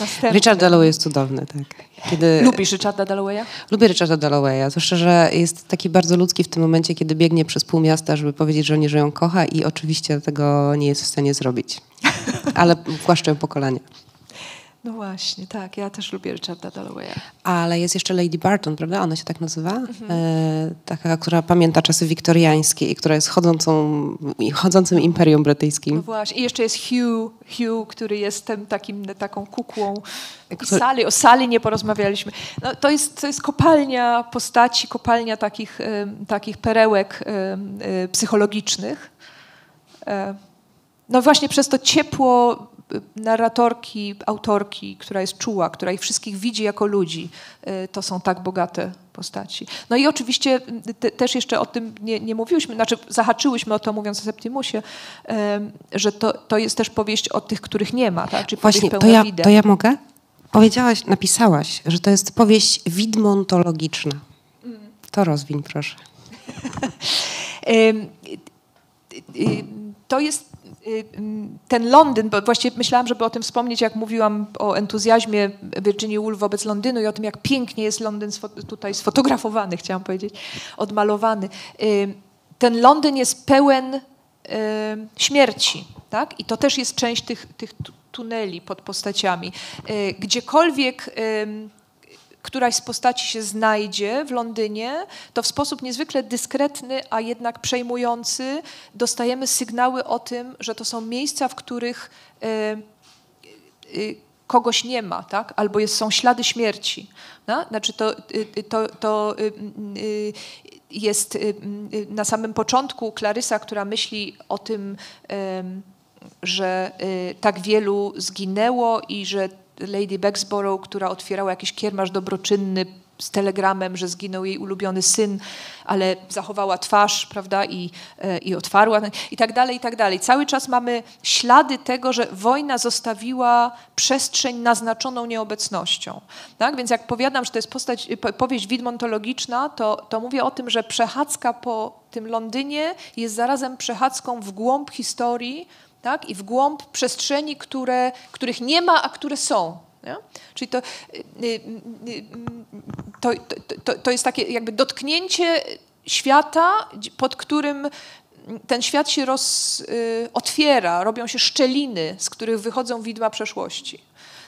Następny. Richard Dalloway jest cudowny, tak. Kiedy... Lubisz Richarda Dallowaya? Lubię Richarda Dallowaya, zwłaszcza, że jest taki bardzo ludzki w tym momencie, kiedy biegnie przez pół miasta, żeby powiedzieć żonie, że ją kocha i oczywiście tego nie jest w stanie zrobić. Ale głaszczę pokolenie. No właśnie, tak. Ja też lubię Richarda Dallowaya. Ale jest jeszcze Lady Barton, prawda? Ona się tak nazywa? Mhm. E, taka, która pamięta czasy wiktoriańskie i która jest chodzącą, chodzącym imperium brytyjskim. No właśnie. I jeszcze jest Hugh, Hugh który jest tym, takim, taką kukłą. I Sali, o Sali nie porozmawialiśmy. No, to, jest, to jest kopalnia postaci, kopalnia takich, takich perełek psychologicznych. E, no właśnie przez to ciepło narratorki, autorki, która jest czuła, która ich wszystkich widzi jako ludzi, y, to są tak bogate postaci. No i oczywiście te, też jeszcze o tym nie, nie, mówiłyśmy, znaczy zahaczyłyśmy o to mówiąc o Septimusie, że to, to jest też powieść o tych, których nie ma, tak? Czyli Właśnie, to ja, to ja mogę? Powiedziałaś, napisałaś, że to jest powieść widmontologiczna. To rozwiń proszę. to jest Y, ten Londyn, bo właściwie myślałam, żeby o tym wspomnieć, jak mówiłam o entuzjazmie Virginia Woolf wobec Londynu i o tym, jak pięknie jest Londyn tutaj sfotografowany, chciałam powiedzieć, odmalowany. Y, ten Londyn jest pełen y, śmierci, tak? I to też jest część tych, tych tuneli pod postaciami. Gdziekolwiek któraś z postaci się znajdzie w Londynie, to w sposób niezwykle dyskretny, a jednak przejmujący dostajemy sygnały o tym, że to są miejsca, w których y, y, kogoś nie ma, tak? albo jest, są ślady śmierci. No? Znaczy to, y, to, to jest na samym początku Klarysa, która myśli o tym, że tak wielu zginęło i że Lady Bexborough, która otwierała jakiś kiermasz dobroczynny z telegramem, że zginął jej ulubiony syn, ale zachowała twarz, prawda, i, e, i otwarła, i tak dalej, i tak dalej. Cały czas mamy ślady tego, że wojna zostawiła przestrzeń naznaczoną nieobecnością. Tak? Więc jak powiadam, że to jest postać, powieść widmontologiczna, to, to mówię o tym, że przechadzka po tym Londynie jest zarazem przechadzką w głąb historii, tak? i w głąb przestrzeni, które, których nie ma, a które są. Nie? Czyli to, y, y, y, to, to, to jest takie jakby dotknięcie świata, pod którym ten świat się roz, otwiera, robią się szczeliny, z których wychodzą widma przeszłości.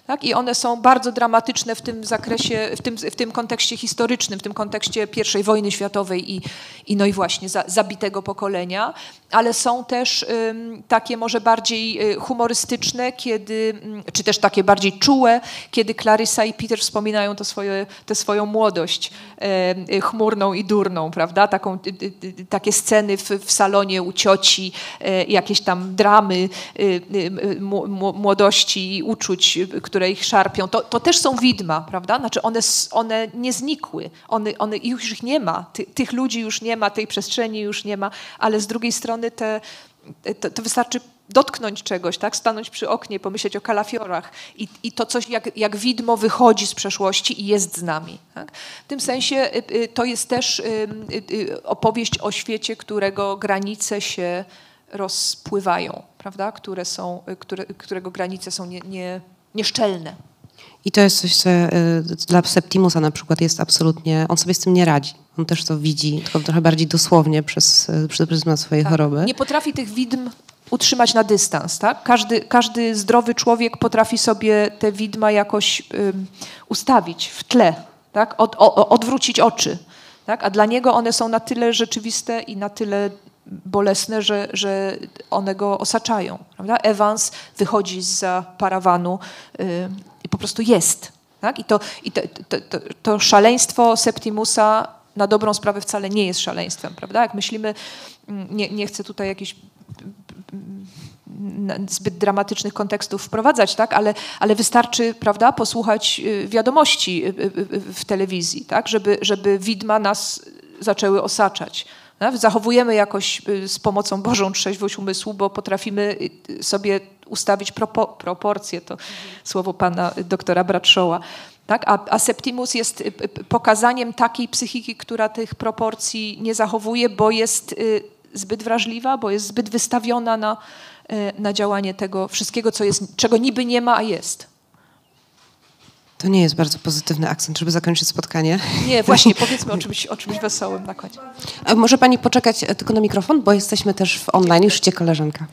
Tak? I one są bardzo dramatyczne w tym zakresie, w tym, w tym kontekście historycznym, w tym kontekście I wojny światowej i, i no i właśnie za, zabitego pokolenia, ale są też ym, takie może bardziej y, humorystyczne, kiedy, mm, czy też takie bardziej czułe, kiedy Clarissa i Peter wspominają to swoje, tę swoją młodość y, chmurną i durną, prawda? Taką, y, takie sceny w, w, salonie u cioci, jakieś tam dramy młodości i uczuć, które które ich szarpią, to, to też są widma, prawda? Znaczy one, one nie znikły, one, one już ich nie ma, Ty, tych ludzi już nie ma, tej przestrzeni już nie ma, ale z drugiej strony te, to, to wystarczy dotknąć czegoś, tak? stanąć przy oknie, pomyśleć o kalafiorach i, i to coś jak, jak widmo wychodzi z przeszłości i jest z nami. Tak? W tym sensie y, y, to jest też y, opowieść o świecie, którego granice się rozpływają, prawda? Które są, które, którego granice są nie, nie, nieszczelne. I to jest coś, co y, dla Septimusa na przykład jest absolutnie, on sobie z tym nie radzi. On też to widzi, tylko trochę bardziej dosłownie przez, y, przez pryzmat swojej tak. choroby. Nie potrafi tych widm utrzymać na dystans. Tak? Każdy, każdy zdrowy człowiek potrafi sobie te widma jakoś um, ustawić w tle, tak? Od, o, odwrócić oczy. Tak? A dla niego one są na tyle rzeczywiste i na tyle bolesne, że, że one go osaczają. Prawda? Evans wychodzi za parawanu y, i po prostu jest. Tak? I, to, i to, to, to, szaleństwo Septimusa na dobrą sprawę wcale nie jest szaleństwem. Prawda? Jak myślimy, mm, nie, nie chcę tutaj jakichś mm, zbyt dramatycznych kontekstów wprowadzać, tak? ale, ale wystarczy prawda, posłuchać y, wiadomości y, w telewizji, tak? żeby, żeby widma nas zaczęły osaczać. Zachowujemy jakoś y, z pomocą Bożą trzeźwość umysłu, bo potrafimy y, sobie ustawić propo, proporcje, to słowo pana doktora Bradshawa. Tak? A, a Septimus jest y, pokazaniem takiej psychiki, która tych proporcji nie zachowuje, bo jest zbyt wrażliwa, bo jest zbyt wystawiona na, na działanie tego wszystkiego, co jest, czego niby nie ma, a jest. To nie jest bardzo pozytywny akcent, żeby zakończyć spotkanie. Nie, właśnie, powiedzmy o czymś, o czymś wesołym na koniec. A może pani poczekać e, tylko na mikrofon, bo jesteśmy też w online, już cię koleżanka.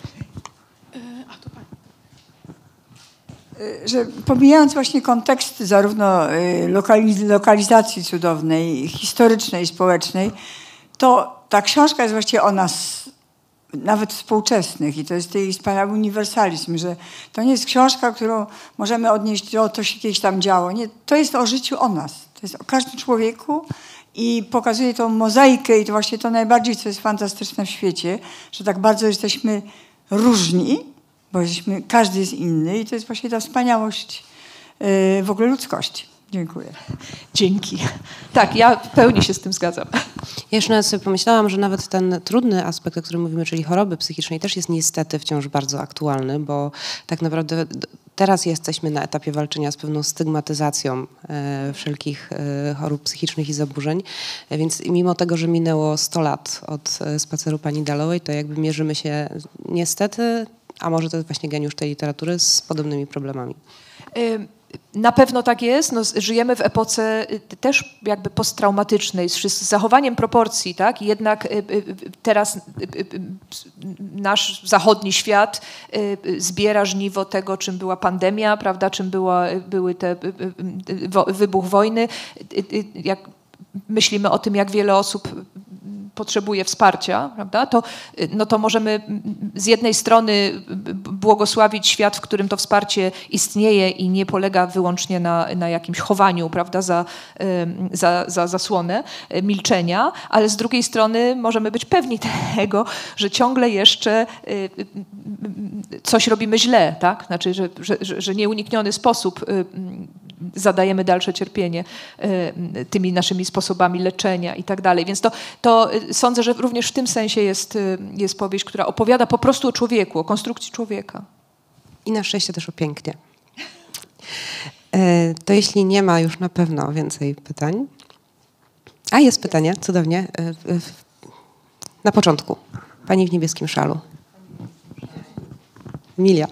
E, e, że pomijając właśnie kontekst zarówno lokaliz lokalizacji cudownej, historycznej, społecznej, to ta książka jest właściwie o nas nawet współczesnych. I to jest jej wspaniały uniwersalizm, że to nie jest książka, którą możemy odnieść do to się kiedyś tam działo. Nie, to jest o życiu o nas. To jest o każdym człowieku i pokazuje tą mozaikę i to właśnie to najbardziej, co jest fantastyczne w świecie, że tak bardzo jesteśmy różni, bo jesteśmy, każdy jest inny i to jest właśnie ta wspaniałość yy, w ogóle ludzkości. Dziękuję. Dzięki. Tak, ja w pełni się z tym zgadzam. Ja jeszcze nawet sobie pomyślałam, że nawet ten trudny aspekt, o którym mówimy, czyli choroby psychicznej, też jest niestety wciąż bardzo aktualny, bo tak naprawdę teraz jesteśmy na etapie walczenia z pewną stygmatyzacją e, wszelkich e, chorób psychicznych i zaburzeń, więc mimo tego, że minęło 100 lat od e, spaceru pani Dalloway, to jakby mierzymy się niestety, a może to jest właśnie geniusz tej literatury, z podobnymi problemami. Na pewno tak jest. No, żyjemy w epoce y, też jakby posttraumatycznej, z, zachowaniem proporcji, tak? Jednak y, y, teraz nasz zachodni świat zbiera żniwo tego, czym była pandemia, prawda? Czym była, były te wybuch wojny. Jak myślimy o tym, jak wiele osób potrzebuje wsparcia, prawda, to, no to możemy z jednej strony błogosławić świat, w którym to wsparcie istnieje i nie polega wyłącznie na, na jakimś chowaniu prawda, za, za, za zasłonę y, milczenia, ale z drugiej strony możemy być pewni tego, że ciągle jeszcze y, coś robimy źle, tak? Znaczy, że, że, że, nieunikniony sposób mm, zadajemy dalsze cierpienie tymi naszymi sposobami leczenia i tak dalej. Więc to, to sądzę, że również w tym sensie jest, y, jest powieść, która opowiada po prostu o człowieku, o konstrukcji człowieka. I na szczęście też o pięknie. E, To jeśli nie ma już na pewno więcej pytań. A jest pytanie, cudownie. E, Na początku. Pani w niebieskim szalu. Emilia.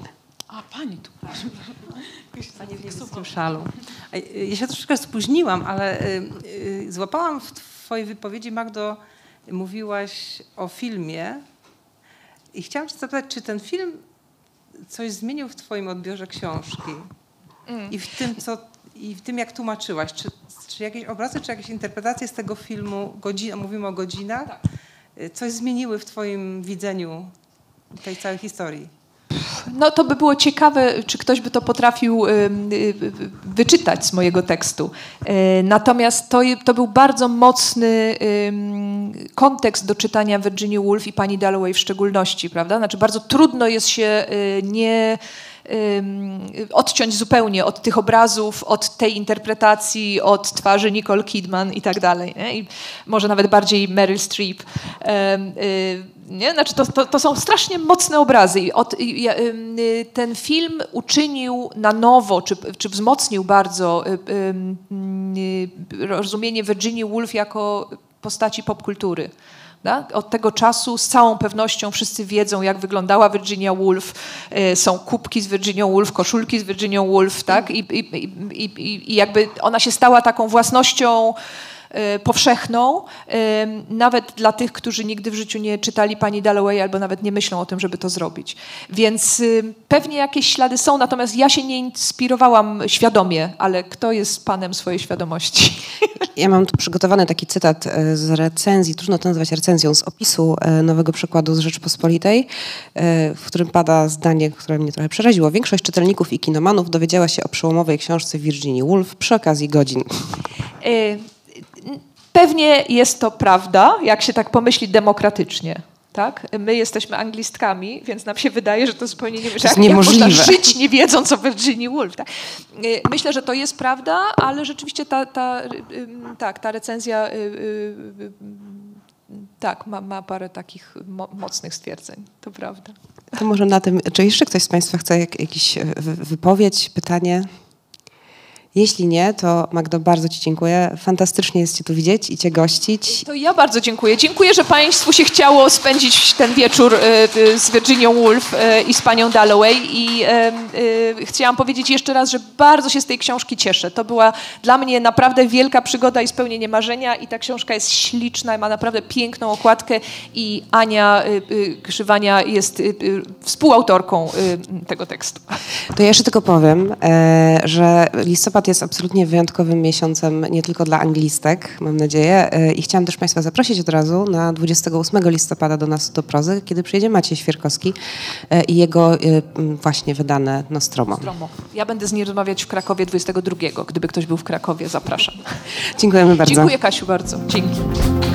A, pani tu, proszę. Pani w niebieskim szalu. Ja się troszeczkę spóźniłam, ale y, y, złapałam w twojej wypowiedzi, Magdo, mówiłaś o filmie i chciałam cię zapytać, czy ten film coś zmienił w twoim odbiorze książki? I w tym, co, i w tym jak tłumaczyłaś. Czy, czy jakieś obrazy, czy jakieś interpretacje z tego filmu, godzina, mówimy o godzinach, y, coś zmieniły w twoim widzeniu tej całej historii? No to by było ciekawe, czy ktoś by to potrafił y, y, wyczytać z mojego tekstu. Y, Natomiast to, to był bardzo mocny kontekst do czytania Virginia Woolf i pani Dalloway w szczególności, prawda? Znaczy bardzo trudno jest się nie odciąć zupełnie od tych obrazów, od tej interpretacji, od twarzy Nicole Kidman i tak dalej. I może nawet bardziej Meryl Streep. Y, nie? Znaczy to, to, to są strasznie mocne obrazy. Od, y, ten film uczynił na nowo, czy, czy wzmocnił bardzo y, rozumienie Virginia Woolf jako postaci popkultury. Da? Od tego czasu z całą pewnością wszyscy wiedzą, jak wyglądała Virginia Woolf. E, Są kubki z Virginia Woolf, koszulki z Virginia Woolf, tak? I, i, i, i, jakby ona się stała taką własnością powszechną, e, nawet dla tych, którzy nigdy w życiu nie czytali pani Dalloway albo nawet nie myślą o tym, żeby to zrobić. Więc y, pewnie jakieś ślady są, natomiast ja się nie inspirowałam świadomie, ale kto jest panem swojej świadomości? Ja mam tu przygotowany taki cytat e, z recenzji, trudno to nazwać recenzją, z opisu e, nowego przykładu z Rzeczypospolitej, e, w którym pada zdanie, które mnie trochę przeraziło. Większość czytelników i kinomanów dowiedziała się o przełomowej książce Virginia Woolf przy okazji godzin. Y, Pewnie jest to prawda, jak się tak pomyśli demokratycznie. Tak? My jesteśmy anglistkami, więc nam się wydaje, że to zupełnie nie jest jak, jak można żyć nie wiedząc o Virginia Woolf. Tak? Y, Myślę, że to jest prawda, ale rzeczywiście ta, ta, tak, ta recenzja y, y, tak, ma, ma parę takich mo- mocnych stwierdzeń. To prawda. To może na tym, czy jeszcze ktoś z Państwa chce jak, jakiś wy- wypowiedź, pytanie? Jeśli nie, to Magdo, bardzo Ci dziękuję. Fantastycznie jest Cię tu widzieć i Cię gościć. To ja bardzo dziękuję. Dziękuję, że Państwu się chciało spędzić ten wieczór e, z Virginią Woolf e, i z panią Dalloway. I e, chciałam powiedzieć jeszcze raz, że bardzo się z tej książki cieszę. To była dla mnie naprawdę wielka przygoda i spełnienie marzenia. I ta książka jest śliczna, ma naprawdę piękną okładkę. I Ania Krzywania jest współautorką tego tekstu. To ja jeszcze tylko powiem, że listopad jest absolutnie wyjątkowym miesiącem nie tylko dla anglistek, mam nadzieję. E, I chciałam też Państwa zaprosić od razu na 28 listopada do nas do prozy, kiedy przyjedzie Maciej Świerkowski e, i jego e, właśnie wydane Nostromo. Stromo. Ja będę z nim rozmawiać w Krakowie 22. Gdyby ktoś był w Krakowie, zapraszam. Dziękujemy bardzo. Dziękuję Kasiu bardzo. Dzięki.